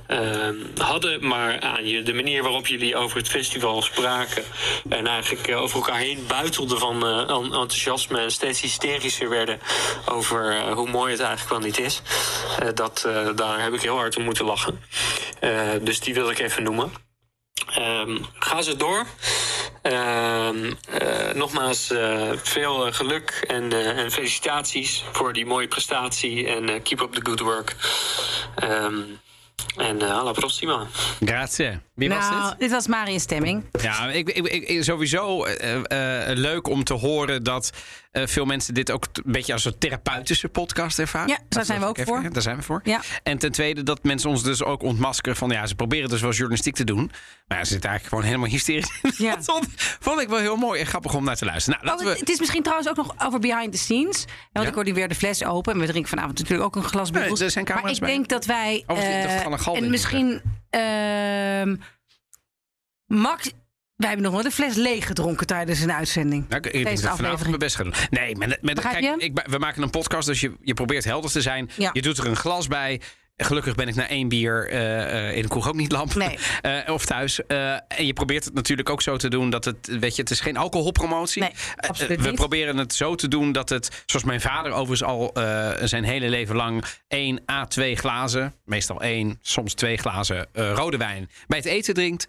eh, hadden, maar aan je, de manier waarop jullie over het festival spraken en eigenlijk eh, over elkaar heen buitelden van eh, en- enthousiasme en steeds hysterischer werden over eh, hoe mooi het eigenlijk wel niet is. Eh, dat, eh, daar heb ik heel hard om moeten lachen. Eh, dus die wil ik even noemen. Ehm, ga ze door. Ehm, eh, nogmaals, eh, veel eh, geluk en, eh, en felicitaties voor die mooie prestatie. En eh, keep up the good work. Ehm, en eh alla prossima. Grazie. Wie was nou, dit? dit was Marius Stemming. Ja, ik, ik, ik- ik- sowieso eh, eh, leuk om te horen dat eh, veel mensen dit ook een beetje als een therapeutische podcast ervaren. Ja, daar zijn we ook Even- voor. Daar zijn we voor. Ja. En ten tweede dat mensen ons dus ook ontmaskeren van ja, ze proberen dus wel journalistiek te doen. Maar ja, ze zitten eigenlijk gewoon helemaal hysterisch. Ja. dat vond, ik wel heel mooi en grappig om naar te luisteren. Nou, laten Oh, we... het is misschien trouwens ook nog over behind the scenes. Want Ja? ik hoor nu weer de fles open. En we drinken vanavond natuurlijk ook een glas Nee, bubbels. er zijn maar ik bij. denk dat wij... Denk en misschien... ehm, Max, Wij hebben nog nooit een fles leeg gedronken tijdens een uitzending. Nou, ik Deze dat vanavond mijn best ga doen. Nee, met, met, Begrijp kijk, je? ik, we maken een podcast, dus je, je probeert helder te zijn. Ja. Je doet er een glas bij. Gelukkig ben ik na één bier eh, eh, in de kroeg ook niet lamp. Nee. Eh, of thuis. En je probeert het natuurlijk ook zo te doen dat het... Weet je, het is geen alcoholpromotie. Nee, absoluut we niet. proberen het zo te doen dat het... Zoals mijn vader overigens al zijn hele leven lang... één à twee glazen, meestal één, soms twee glazen rode wijn... bij het eten drinkt.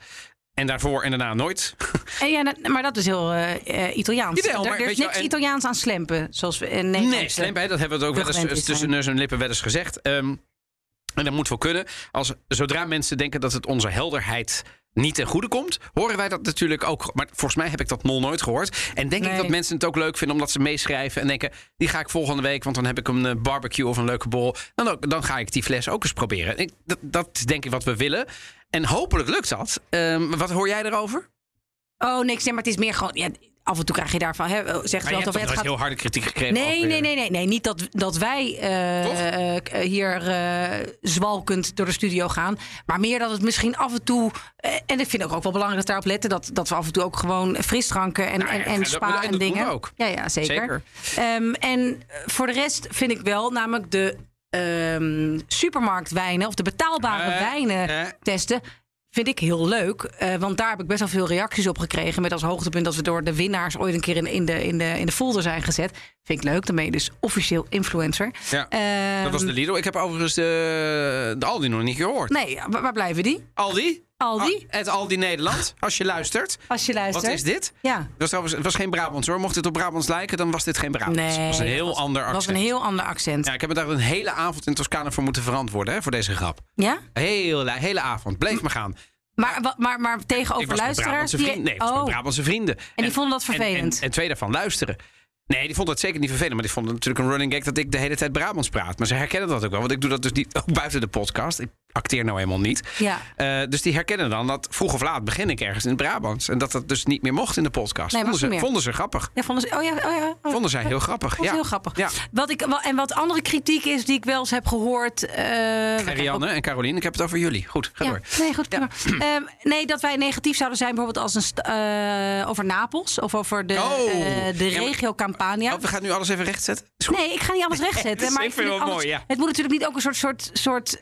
En daarvoor en daarna nooit. Ja, maar dat is heel eh, eh, Italiaans. Jawel, er, maar er is niks wel, Italiaans aan slempen. Zoals we in Nee, Nederland. slim, hè, dat hebben we het ook wel eens tussen neus en lippen wel eens gezegd. Ehm, en dat moet wel kunnen. Als, zodra mensen denken dat het onze helderheid niet ten goede komt, horen wij dat natuurlijk ook. Maar volgens mij heb ik dat nog nooit gehoord. En denk ik dat mensen het ook leuk vinden omdat ze meeschrijven en denken: die ga ik volgende week, want dan heb ik een eh, barbecue of een leuke bol. Dan, ook, dan ga ik die fles ook eens proberen. Ik, dat, dat is denk ik wat we willen. En hopelijk lukt dat. Ehm, wat hoor jij erover? Oh, niks. Nee, maar het is meer gewoon... Ja, af en toe krijg je daarvan... Hè, zegt Maar je wel dat het gaat... heel harde kritiek gekregen? Nee, nee, nee, nee, nee. Niet dat, dat wij eh, eh, hier eh, zwalkend door de studio gaan. Maar meer dat het misschien af en toe. eh, en ik vind ook, ook wel belangrijk dat daarop letten. Dat, dat we af en toe ook gewoon frisdranken en, Nou ja, en, en spa dat en dingen. ook. Ja, ja, zeker. Zeker. Ehm, en voor de rest vind ik wel, namelijk de ehm, supermarktwijnen of de betaalbare Eh, wijnen eh. testen. Vind ik heel leuk. eh, want daar heb ik best wel veel reacties op gekregen. Met als hoogtepunt dat we door de winnaars ooit een keer in, in, de, in, de, in de folder zijn gezet. Vind ik leuk. Dan ben je dus officieel influencer. Ja, Ehm, dat was de Lidl. Ik heb overigens de, de Aldi nog niet gehoord. Nee, waar, waar blijven die? Aldi? Aldi? Ah, Het Aldi Nederland, als je luistert. Als je luistert. Wat is dit? Ja. Dat was, trouwens- het was geen Brabants hoor. Mocht dit op Brabants lijken, dan was dit geen Brabants. Nee, het was een heel was- ander accent. was een heel ander accent. Ja, ik heb er daar een hele avond in Toscane voor moeten verantwoorden hè, voor deze grap. Ja? Hele, hele avond. Bleef me gaan. Maar, maar, maar tegenover luisteraars... Die- vrienden. Nee, ik was oh. Brabantse vrienden. En die vonden dat en- vervelend? En, en, twee daarvan luisteren. Nee, die vonden het zeker niet vervelend. Maar die vonden natuurlijk een running gag dat ik de hele tijd Brabants praat. Maar ze herkennen dat ook wel. Want ik doe dat dus niet ook buiten de podcast. Ik acteer nou helemaal niet. Ja. Eh, dus die herkennen dan dat vroeg of laat begin ik ergens in het Brabants. En dat dat dus niet meer mocht in de podcast. Nee, vonden, ze, vonden ze grappig. Ja, vonden ze, oh ja, oh ja. oh. Vonden zij heel grappig. Ja. heel grappig. Ja. Wat ik, en wat andere kritiek is die ik wel eens heb gehoord. eh, Rianne en Caroline, ik heb het over jullie. Goed, ga Ja, door. nee, goed. Ehm, nee, dat wij negatief zouden zijn bijvoorbeeld als een eh, over Napels of over de, Oh. de regio Campania. Oh, we gaan nu alles even rechtzetten. Nee, ik ga niet alles rechtzetten. Maar ik vind het, mooi, het moet natuurlijk niet ook een soort, soort, soort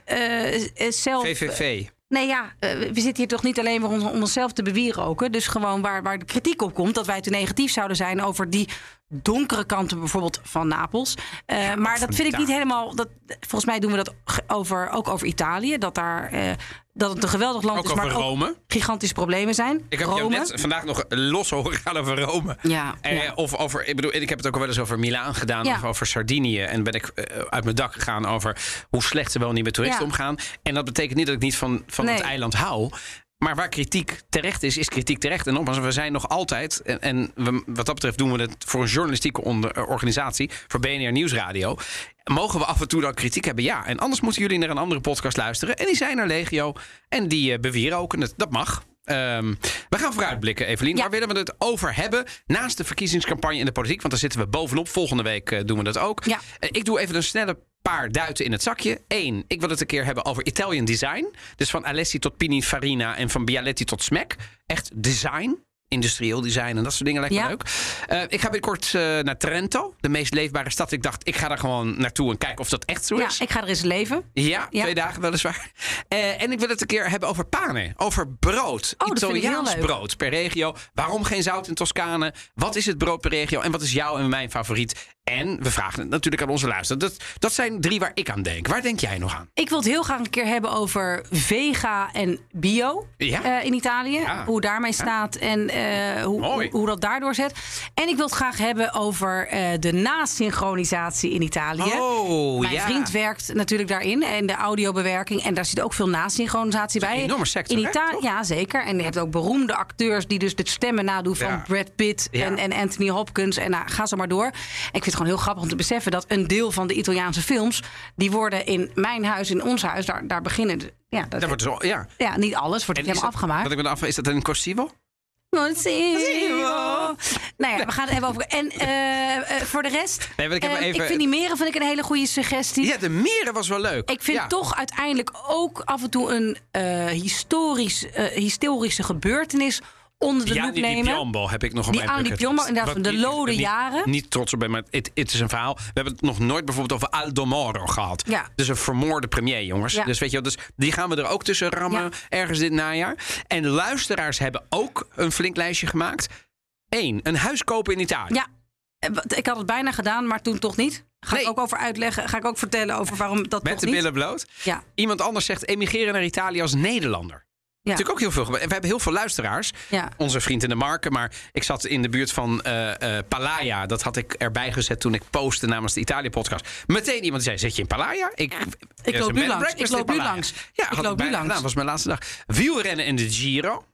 zelf. VVV. Nee, ja, eh, we zitten hier toch niet alleen maar om onszelf te bewieroken. Dus gewoon waar, waar de kritiek op komt, dat wij te negatief zouden zijn over die donkere kanten bijvoorbeeld van Napels. Eh, maar dat vind ik niet helemaal. Dat, volgens mij doen we dat over, ook over Italië. Dat, daar, eh, dat het een geweldig land Ook is, maar Rome. ook gigantische problemen zijn. Ik heb Rome. jou net vandaag nog los horen gaan over Rome. Ja, Eh, ja. Of over, ik bedoel, ik heb het ook wel eens over Milaan gedaan. Ja. Of over Sardinië. En ben ik uit mijn dak gegaan over hoe slecht ze wel niet met toeristen omgaan. En dat betekent niet dat ik niet van, van het eiland hou. Maar waar kritiek terecht is, is kritiek terecht. En nogmaals, we zijn nog altijd, en, en we- wat dat betreft doen we het voor een journalistieke onder- eh, organisatie, voor BNR Nieuwsradio. Mogen we af en toe dan kritiek hebben? Ja. En anders moeten jullie naar een andere podcast luisteren. En die zijn er legio. En die eh bewieroken het. Dat mag. Ehm, we gaan vooruitblikken, Evelien. Waar willen we het over hebben? Naast de verkiezingscampagne in de politiek. Want daar zitten we bovenop. Volgende week eh, doen we dat ook. Ik doe even een snelle paar duiten in het zakje. Eén, ik wil het een keer hebben over Italian design. Dus van Alessi tot Pininfarina en van Bialetti tot Smack. Echt design. Industrieel design en dat soort dingen lijkt me Ja. leuk. Eh, ik ga binnenkort eh, naar Trento, de meest leefbare stad. Ik dacht, ik ga daar gewoon naartoe en kijken of dat echt zo Ja, is. ik ga er eens leven. Ja, Ja. twee dagen weliswaar. Eh, en ik wil het een keer hebben over pane. Over brood. Oh, Italiaans brood per regio. Waarom geen zout in Toscane? Wat is het brood per regio? En wat is jouw en mijn favoriet? En we vragen het natuurlijk aan onze luisteraars. Dat, dat zijn drie waar ik aan denk. Waar denk jij nog aan? Ik wil het heel graag een keer hebben over vega en bio Ja. eh, in Italië. Ja. Hoe daarmee staat en eh, hoe, hoe, hoe dat daardoor zet. En ik wil het graag hebben over eh, de nasynchronisatie in Italië. Oh, Mijn ja. vriend werkt natuurlijk daarin en de audiobewerking. En daar zit ook veel nasynchronisatie bij. een enorme sector, In Italië, ja, zeker. En je hebt ook beroemde acteurs die dus de stemmen nadoen van. Brad Pitt en, en Anthony Hopkins. En nou, ga zo maar door. En ik vind het gewoon heel grappig om te beseffen dat een deel van de Italiaanse films, die worden in mijn huis, in ons huis, daar, daar beginnen. Ja, dat, Dat wordt zo, ja. ja, niet alles wordt helemaal dat- afgemaakt. Wat ik dan af, is dat een corsivo? Monsignor. Nou ja, we gaan het hebben over. En eh, eh, voor de rest. Nee, ik heb eh, even- ik vind die meren vind ik een hele goede suggestie. Ja, de meren was wel leuk. Ik vind Ja. toch uiteindelijk ook af en toe een historisch, historische gebeurtenis onder de Ja, loep die, die nemen. Piombo heb ik nog op Die mijn aan die Piombo, inderdaad, Wat de lode jaren. Niet trots op ben, maar het, het is een verhaal. We hebben het nog nooit bijvoorbeeld over Aldo Moro gehad. Ja. Dus een vermoorde premier, jongens. Ja. Dus weet je, wel, dus die gaan we er ook tussen rammen ergens dit najaar. En de luisteraars hebben ook een flink lijstje gemaakt. Eén, een huis kopen in Italië. Ja, eh, ik had het bijna gedaan, maar toen toch niet. Ga ik ook over uitleggen. Ga ik ook vertellen over waarom dat Met toch de niet. billen bloot. Ja. Iemand anders zegt emigreren naar Italië als Nederlander. Natuurlijk ook heel veel. gebe- We hebben heel veel luisteraars. Onze vriend in de marken. Maar ik zat in de buurt van eh eh Palaya. Dat had ik erbij gezet toen ik postte namens de Italië-podcast. Meteen iemand zei: Zit je in Palaya? Ik, Ik loop nu langs. Ik loop nu langs. Ja, Ik loop nu langs. gedaan. was mijn laatste dag. Wielrennen in de Giro.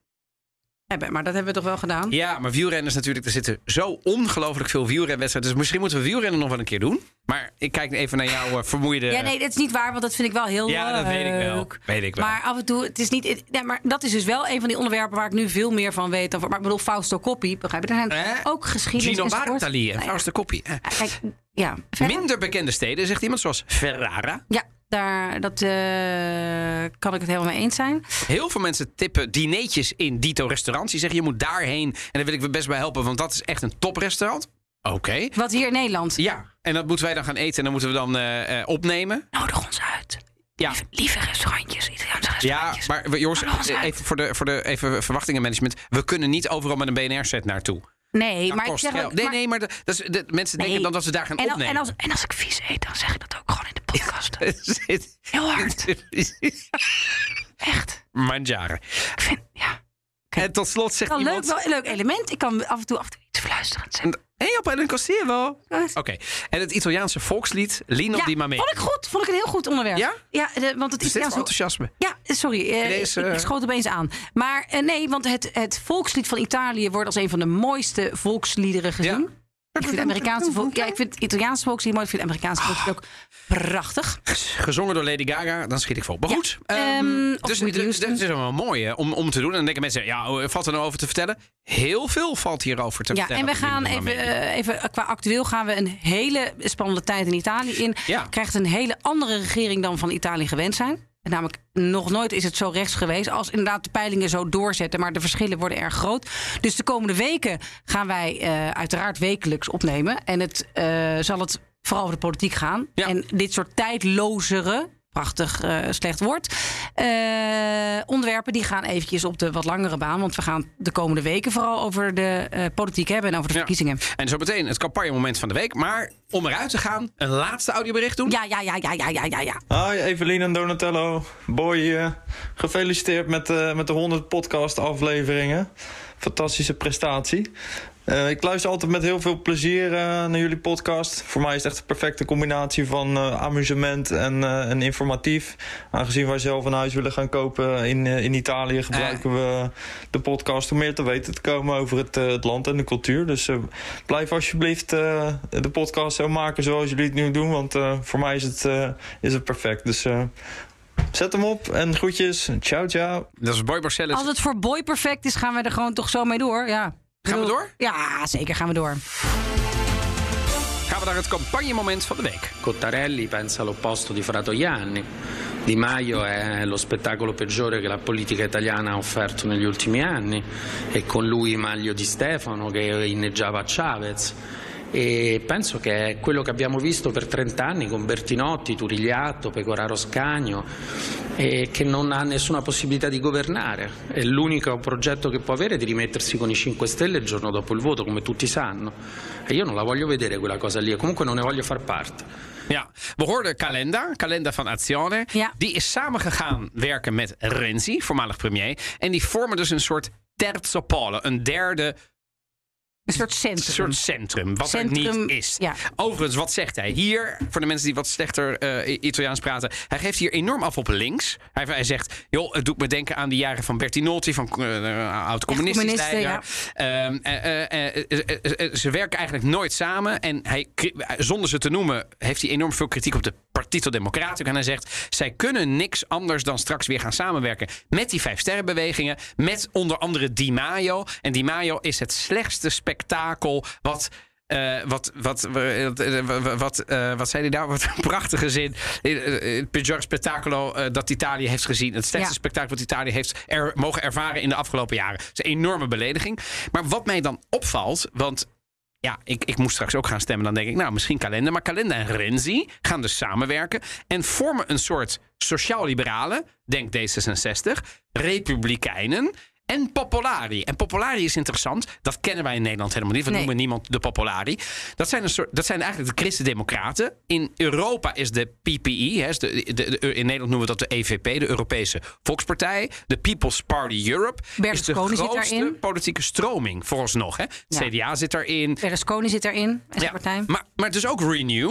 Hebben, maar dat hebben we toch wel gedaan? Ja, maar wielrennen is natuurlijk... Er zitten zo ongelooflijk veel wielrenwedstrijden. Dus misschien moeten we wielrennen nog wel een keer doen. Maar ik kijk even naar jouw eh, vermoeide... Ja, nee, dat is niet waar, want dat vind ik wel heel Ja, dat weet ik wel. leuk. Weet ik wel. Maar af en toe, het is niet. ja, maar dat is dus wel een van die onderwerpen waar ik nu veel meer van weet. Over, maar ik bedoel, Fausto Coppi, begrijp je? Er zijn ook geschiedenis. Gino. Bartali en Nou ja, Fausto Coppi. eh. Kijk, ja, Minder bekende steden, zegt iemand, zoals Ferrara. ja daar dat, eh, kan ik het helemaal mee eens zijn. Heel veel mensen tippen dineetjes in Dito restaurants. Die zeggen, je moet daarheen. En daar wil ik je best bij helpen, want dat is echt een toprestaurant. Oké. Wat hier in Nederland. Ja, en dat moeten wij dan gaan eten en dan moeten we dan eh, eh, opnemen. Nodig ons uit. Ja. Lieve restaurantjes, Italiaanse Ja, maar we- jongens, even voor de, voor de even verwachtingenmanagement. We kunnen niet overal met een BNR-set naartoe. Nee, Dat maar ik zeg geld. ook- Nee, maar- nee, maar de, dat is, de, mensen denken dan dat ze daar gaan en, opnemen. en, als, en als ik vies eet, dan zeg ik dat ook gewoon in de podcast. Heel hard. Echt. Manjaren. En tot slot zegt Wel leuk, iemand... wel een leuk element. Ik kan af en toe, af en toe iets fluisterend zeggen. Hé, op een Costiero. Oké. En het Italiaanse volkslied Lino Ja, di Mamma. vond ik goed. Vond ik een heel goed onderwerp. Ja? Ja, de- want het Steeds Italiaanse... enthousiasme. Ja, sorry. eh, ik eh, schoot opeens aan. Maar eh, nee, want het, het volkslied van Italië wordt als een van de mooiste volksliederen gezien. Ik vind, Amerikaanse volk, ja, ik vind het Italiaanse volkslied mooi. Ik vind het Amerikaanse volkslied ook prachtig. Gezongen door Lady Gaga, dan schiet ik vol. Maar goed, Ehm, ehm, of dus dit is wel mooi hè, om, om te doen. En dan denken mensen, ja, oh, valt er nou over te vertellen? Heel veel valt hierover te Ja, vertellen. en we gaan even, eh, even qua actueel gaan we een hele spannende tijd in Italië in. Ja. Krijgt een hele andere regering dan van Italië gewend zijn. En Namelijk, nog nooit is het zo rechts geweest. Als inderdaad de peilingen zo doorzetten, maar de verschillen worden erg groot. Dus de komende weken gaan wij eh, uiteraard wekelijks opnemen. En het eh, zal het vooral over de politiek gaan. En dit soort tijdlozere, prachtig eh, slecht woord, eh, onderwerpen die gaan eventjes op de wat langere baan. Want we gaan de komende weken vooral over de eh, politiek hebben en over de verkiezingen. En zo meteen het campagnemoment van de week. Maar om eruit te gaan, een laatste audiobericht doen. Ja, ja, ja, ja, ja, ja, ja, ja. Hi Evelien en Donatello. Boy. Gefeliciteerd met, eh, met de 100 podcast afleveringen. Fantastische prestatie. Eh, ik luister altijd met heel veel plezier eh, naar jullie podcast. Voor mij is het echt een perfecte combinatie van eh, amusement en, eh, en informatief. Aangezien wij zelf een huis willen gaan kopen in, in Italië... gebruiken we de podcast om meer te weten te komen over het, het land en de cultuur. Dus eh, blijf alsjeblieft eh, de podcast zo maken zoals jullie het nu doen. Want eh, voor mij is het, eh, is het perfect. Dus eh, zet hem op en groetjes. Ciao, ciao. Dat is Boy Barcellus. Als het voor Boy perfect is, gaan we er gewoon toch zo mee door. Ja. Gaan we door? Ja, zeker gaan we door. Gaan we naar het campagnemoment van de week. Cottarelli pensa all'opposto di Fratoianni. Di Maio è lo spettacolo peggiore che la politica italiana ha offerto negli ultimi anni e con lui Maglio di Stefano che inneggiava a Chavez. E penso che è quello che abbiamo visto per 30 anni con Bertinotti, Turigliatto, Pecoraro Scagno e che non ha nessuna possibilità di governare. È l'unico progetto che può avere è di rimettersi con i 5 Stelle il giorno dopo il voto, come tutti sanno. E io non la voglio vedere quella cosa lì e comunque non ne voglio far parte. Ja, we hoorden Calenda, Calenda van Azione. Die is samengegaan werken met Renzi, voormalig premier. En die vormen dus een soort terzo polo, een derde... Een soort centrum. soort centrum, wat er niet is. ja. Overigens, wat zegt hij hier? Voor de mensen die wat slechter eh, Italiaans praten. Hij geeft hier enorm af op links. Hij, hij zegt, joh, het doet me denken aan de jaren van Bertinotti, van uh, oud-communistisch leider. Ehm, eh, eh, eh, eh, eh, ze werken eigenlijk nooit samen. En hij, zonder ze te noemen, heeft hij enorm veel kritiek op de Partito Democratico. En hij zegt, zij kunnen niks anders dan straks weer gaan samenwerken met die vijf sterrenbewegingen. Met onder andere Di Maio. En Di Maio is het slechtste spektakel wat eh, wat, wat, eh, wat, wat, eh, wat zei hij daar? Wat een prachtige zin. Het peggior spettacolo dat Italië heeft gezien. Het slechtste Ja. spektakel dat Italië heeft er, mogen ervaren in de afgelopen jaren. Het is een enorme belediging. Maar wat mij dan opvalt, want ja, ik, ik moest straks ook gaan stemmen. Dan denk ik, nou, misschien Kalender. Maar Kalender en Renzi gaan dus samenwerken. En vormen een soort sociaal-liberalen, denk D66, republikeinen. En Popolari. En Popolari is interessant. Dat kennen wij in Nederland helemaal niet. We Nee. noemen niemand de Popolari. Dat zijn, een soort, dat zijn eigenlijk de Christen-Democraten. In Europa is de PPE. Hè, is de, de, de- in Nederland noemen we dat de EVP, de Europese Volkspartij. De People's Party Europe. is de Berlusconi grootste daarin. politieke stroming, vooralsnog. Hè? Ja. CDA zit daarin. Berlusconi zit zijn Ja, partij. Maar, maar dus ook Renew.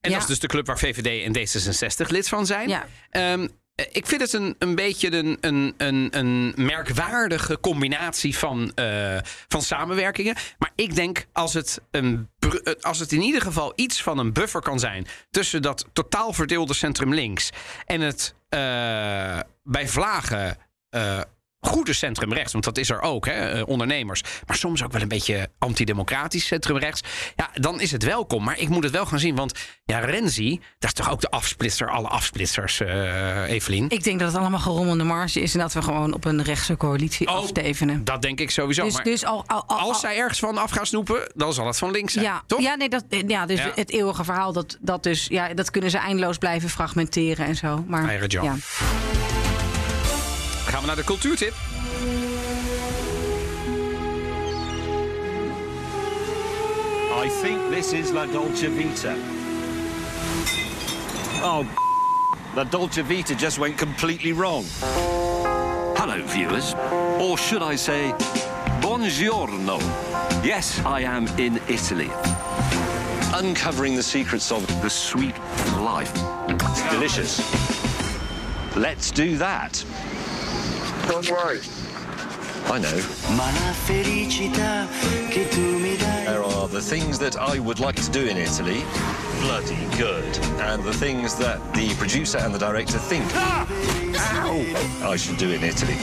En Ja. dat is dus de club waar VVD en D66 lid van zijn. Ja. Ehm, eh, ik vind het een, een beetje een, een, een, merkwaardige combinatie van, eh, van samenwerkingen. Maar ik denk als het, een, eh, als het in ieder geval iets van een buffer kan zijn tussen dat totaal verdeelde centrum links en het eh, bij vlagen. eh, goede centrum rechts, want dat is er ook, hè, eh, ondernemers. Maar soms ook wel een beetje antidemocratisch centrum rechts. Ja, dan is het welkom. Maar ik moet het wel gaan zien, want ja, Renzi, dat is toch ook de afsplitser, alle afsplitsers, eh Evelien? Ik denk dat het allemaal gerommelde marge is en dat we gewoon op een rechtse coalitie afstevenen. Dat denk ik sowieso. Dus- maar dus al- al- al- als zij ergens van af gaan snoepen, dan zal het van links zijn. Ja, toch? ja, nee, dat, ja, dus Ja. het eeuwige verhaal, dat, dat, dus, ja, dat kunnen ze eindeloos blijven fragmenteren en zo. Maar, ja. Gaan we naar de cultuurtip. I think this is La Dolce Vita. Oh, La Dolce Vita just went completely wrong. Hello, viewers. Or should I say, buongiorno. Yes, I am in Italy. Uncovering the secrets of the sweet life. It's delicious. Let's do that. Don't worry. I know. There are the things that I would like to do in Italy, bloody good. And the things that the producer and the director think, ow, I should do in Italy.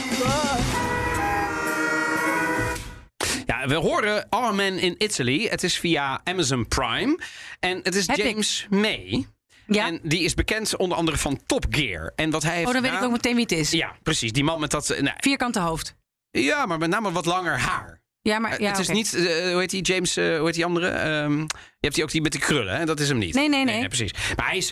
Ja, we horen All Men in Italy. Het is via Amazon Prime. En het is James May. En die is bekend onder andere van Top Gear. En wat hij heeft Oh, dan weet ik ook meteen wie het is. Ja, precies. Die man met dat... eh, nou, Vierkante hoofd. ja, maar met name wat langer haar. Ja, maar Eh, ja, het is niet, eh, hoe heet die, James, hoe heet die andere? Ehm, je hebt die ook die met die krullen, hè? dat is hem niet. Nee, nee, nee. precies. Maar hij is,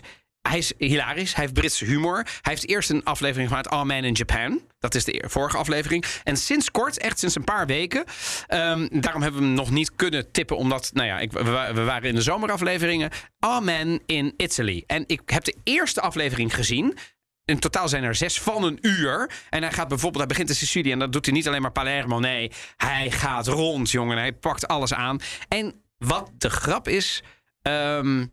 hij is hilarisch, hij heeft Britse humor. Hij heeft eerst een aflevering gemaakt, All Men in Japan. Dat is de vorige aflevering. En sinds kort, echt sinds een paar weken... ehm, daarom hebben we hem nog niet kunnen tippen, omdat... Nou ja, ik, we, wa- we waren in de zomerafleveringen. All Men in Italy. En ik heb de eerste aflevering gezien... In totaal zijn er zes van een uur. En hij gaat bijvoorbeeld, hij begint in Sicilië en dat doet hij niet alleen maar Palermo. Nee, hij gaat rond, jongen. Hij pakt alles aan. En wat de grap is, ehm,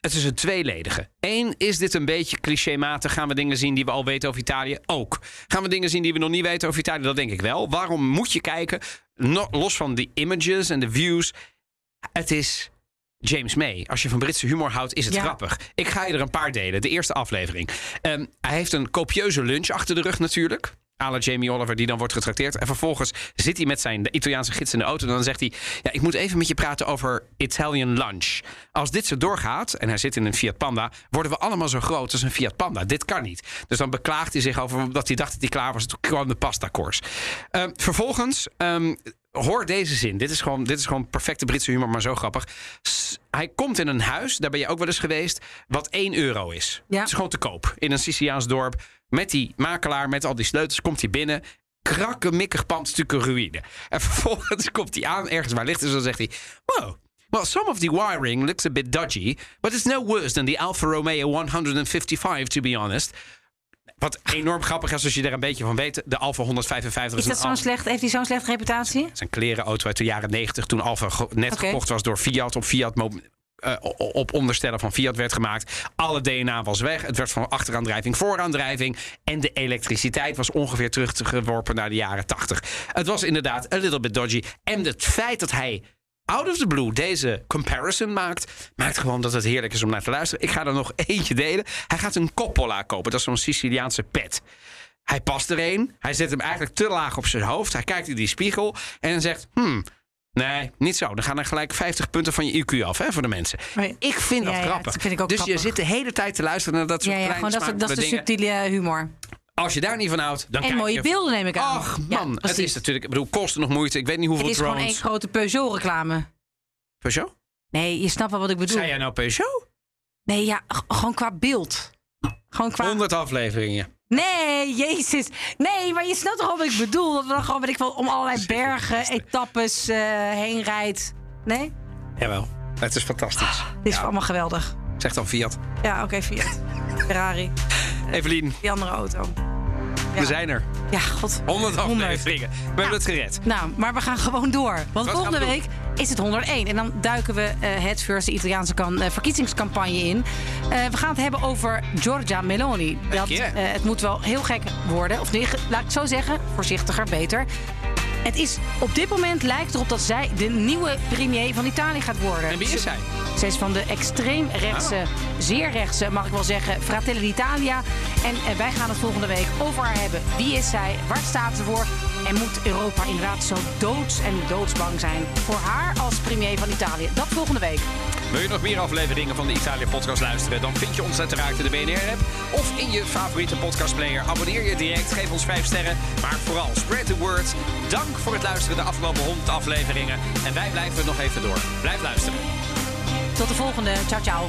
het is een tweeledige. Eén, is dit een beetje clichématig? Gaan we dingen zien die we al weten over Italië? Ook. Gaan we dingen zien die we nog niet weten over Italië? Dat denk ik wel. Waarom moet je kijken? Los van de images en de views. Het is James May. Als je van Britse humor houdt, is het Ja. grappig. Ik ga je er een paar delen. De eerste aflevering. Ehm, hij heeft een copieuze lunch achter de rug natuurlijk. À la Jamie Oliver, die dan wordt getrakteerd. En vervolgens zit hij met zijn de Italiaanse gids in de auto. En dan zegt hij: Ja, ik moet even met je praten over Italian lunch. Als dit zo doorgaat, en hij zit in een Fiat Panda, worden we allemaal zo groot als een Fiat Panda. Dit kan niet. Dus dan beklaagt hij zich over dat hij dacht dat hij klaar was. Toen kwam de pasta-koers. Ehm, vervolgens. ehm, Hoor deze zin. Dit is, gewoon, dit is gewoon perfecte Britse humor, maar zo grappig. S- hij komt in een huis, daar ben je ook wel eens geweest, wat 1 euro is. Ja. Het is gewoon te koop. In een Siciliaans dorp. Met die makelaar, met al die sleutels, komt hij binnen. Krakkemikkig pand, stukken ruïne. En vervolgens komt hij aan, ergens waar licht is, en dan zegt hij... Wow, well, some of the wiring looks a bit dodgy... but it's no worse than the Alfa Romeo 155, to be honest... Wat enorm grappig is als je er een beetje van weet. De Alfa 155 Is is, dat zo'n slecht, heeft hij zo'n slechte reputatie? het is een klerenauto uit de jaren 90 toen Alfa net gekocht was door Fiat. Op Fiat eh, op onderstellen van Fiat werd gemaakt. Alle DNA was weg. Het werd van achteraandrijving vooraandrijving. En de elektriciteit was ongeveer teruggeworpen naar de jaren 80. Het was inderdaad a little bit dodgy. En het feit dat hij out of the blue deze comparison maakt... maakt gewoon dat het heerlijk is om naar te luisteren. Ik ga er nog eentje delen. Hij gaat een Coppola kopen. Dat is zo'n Siciliaanse pet. Hij past er een. Hij zet hem eigenlijk te laag op zijn hoofd. Hij kijkt in die spiegel en zegt... Hmm, Nee, niet zo. Dan gaan er gelijk 50 punten van je IQ af hè, voor de mensen. Nee. Ik vind dat Ja, ja, grappig. dat vind ik ook dus grappig. je zit de hele tijd te luisteren naar dat soort Ja, ja, kleine gewoon dat, is- dat is de subtiele humor. Als je daar niet van houdt, dan en kijk mooie je... beelden neem ik aan. Ach man, het is natuurlijk... Ik bedoel, kosten nog moeite. Ik weet niet hoeveel Het is gewoon drones... één grote Peugeot-reclame. Peugeot? Nee, je snapt wel wat ik bedoel. Zei jij nou Peugeot? Nee, ja, gewoon qua beeld. Gewoon qua... 100 afleveringen. Nee, jezus. Nee, maar je snapt toch wat ik bedoel? Dat we dan gewoon, weet ik wel, om allerlei bergen, etappes eh, heen rijdt. Nee? Jawel. Het is fantastisch. Dit is allemaal geweldig. Zeg dan Fiat. Ja, oké, Fiat. Ferrari. Evelien, Die andere auto. We zijn er. Ja, god. 100 afleveringen. We hebben het gered. Nou, maar we gaan gewoon door. Want Wat volgende we week is het 101. En dan duiken we eh, het first de Italiaanse kan, eh, verkiezingscampagne in. Eh, we gaan het hebben over Giorgia Meloni. Dat, het moet wel heel gek worden. Of nee, laat ik het zo zeggen. Voorzichtiger, beter. Het is op dit moment lijkt erop dat zij de nieuwe premier van Italië gaat worden. En wie is zij? Zij is van de extreemrechtse, zeer rechtse, mag ik wel zeggen, Fratelli d'Italia. En eh, wij gaan het volgende week over haar hebben. Wie is zij? Waar staat ze voor? En moet Europa inderdaad zo doods en doodsbang zijn voor haar als premier van Italië? Dat volgende week. Wil je nog meer afleveringen van de Italië Podcast luisteren? Dan vind je ons uiteraard in de BNR-app of in je favoriete podcastplayer. Abonneer je direct, geef ons 5 sterren. Maar vooral, spread the word. Dank voor het luisteren de afgelopen 100 afleveringen. En wij blijven nog even door. Blijf luisteren. Tot de volgende. Ciao, ciao.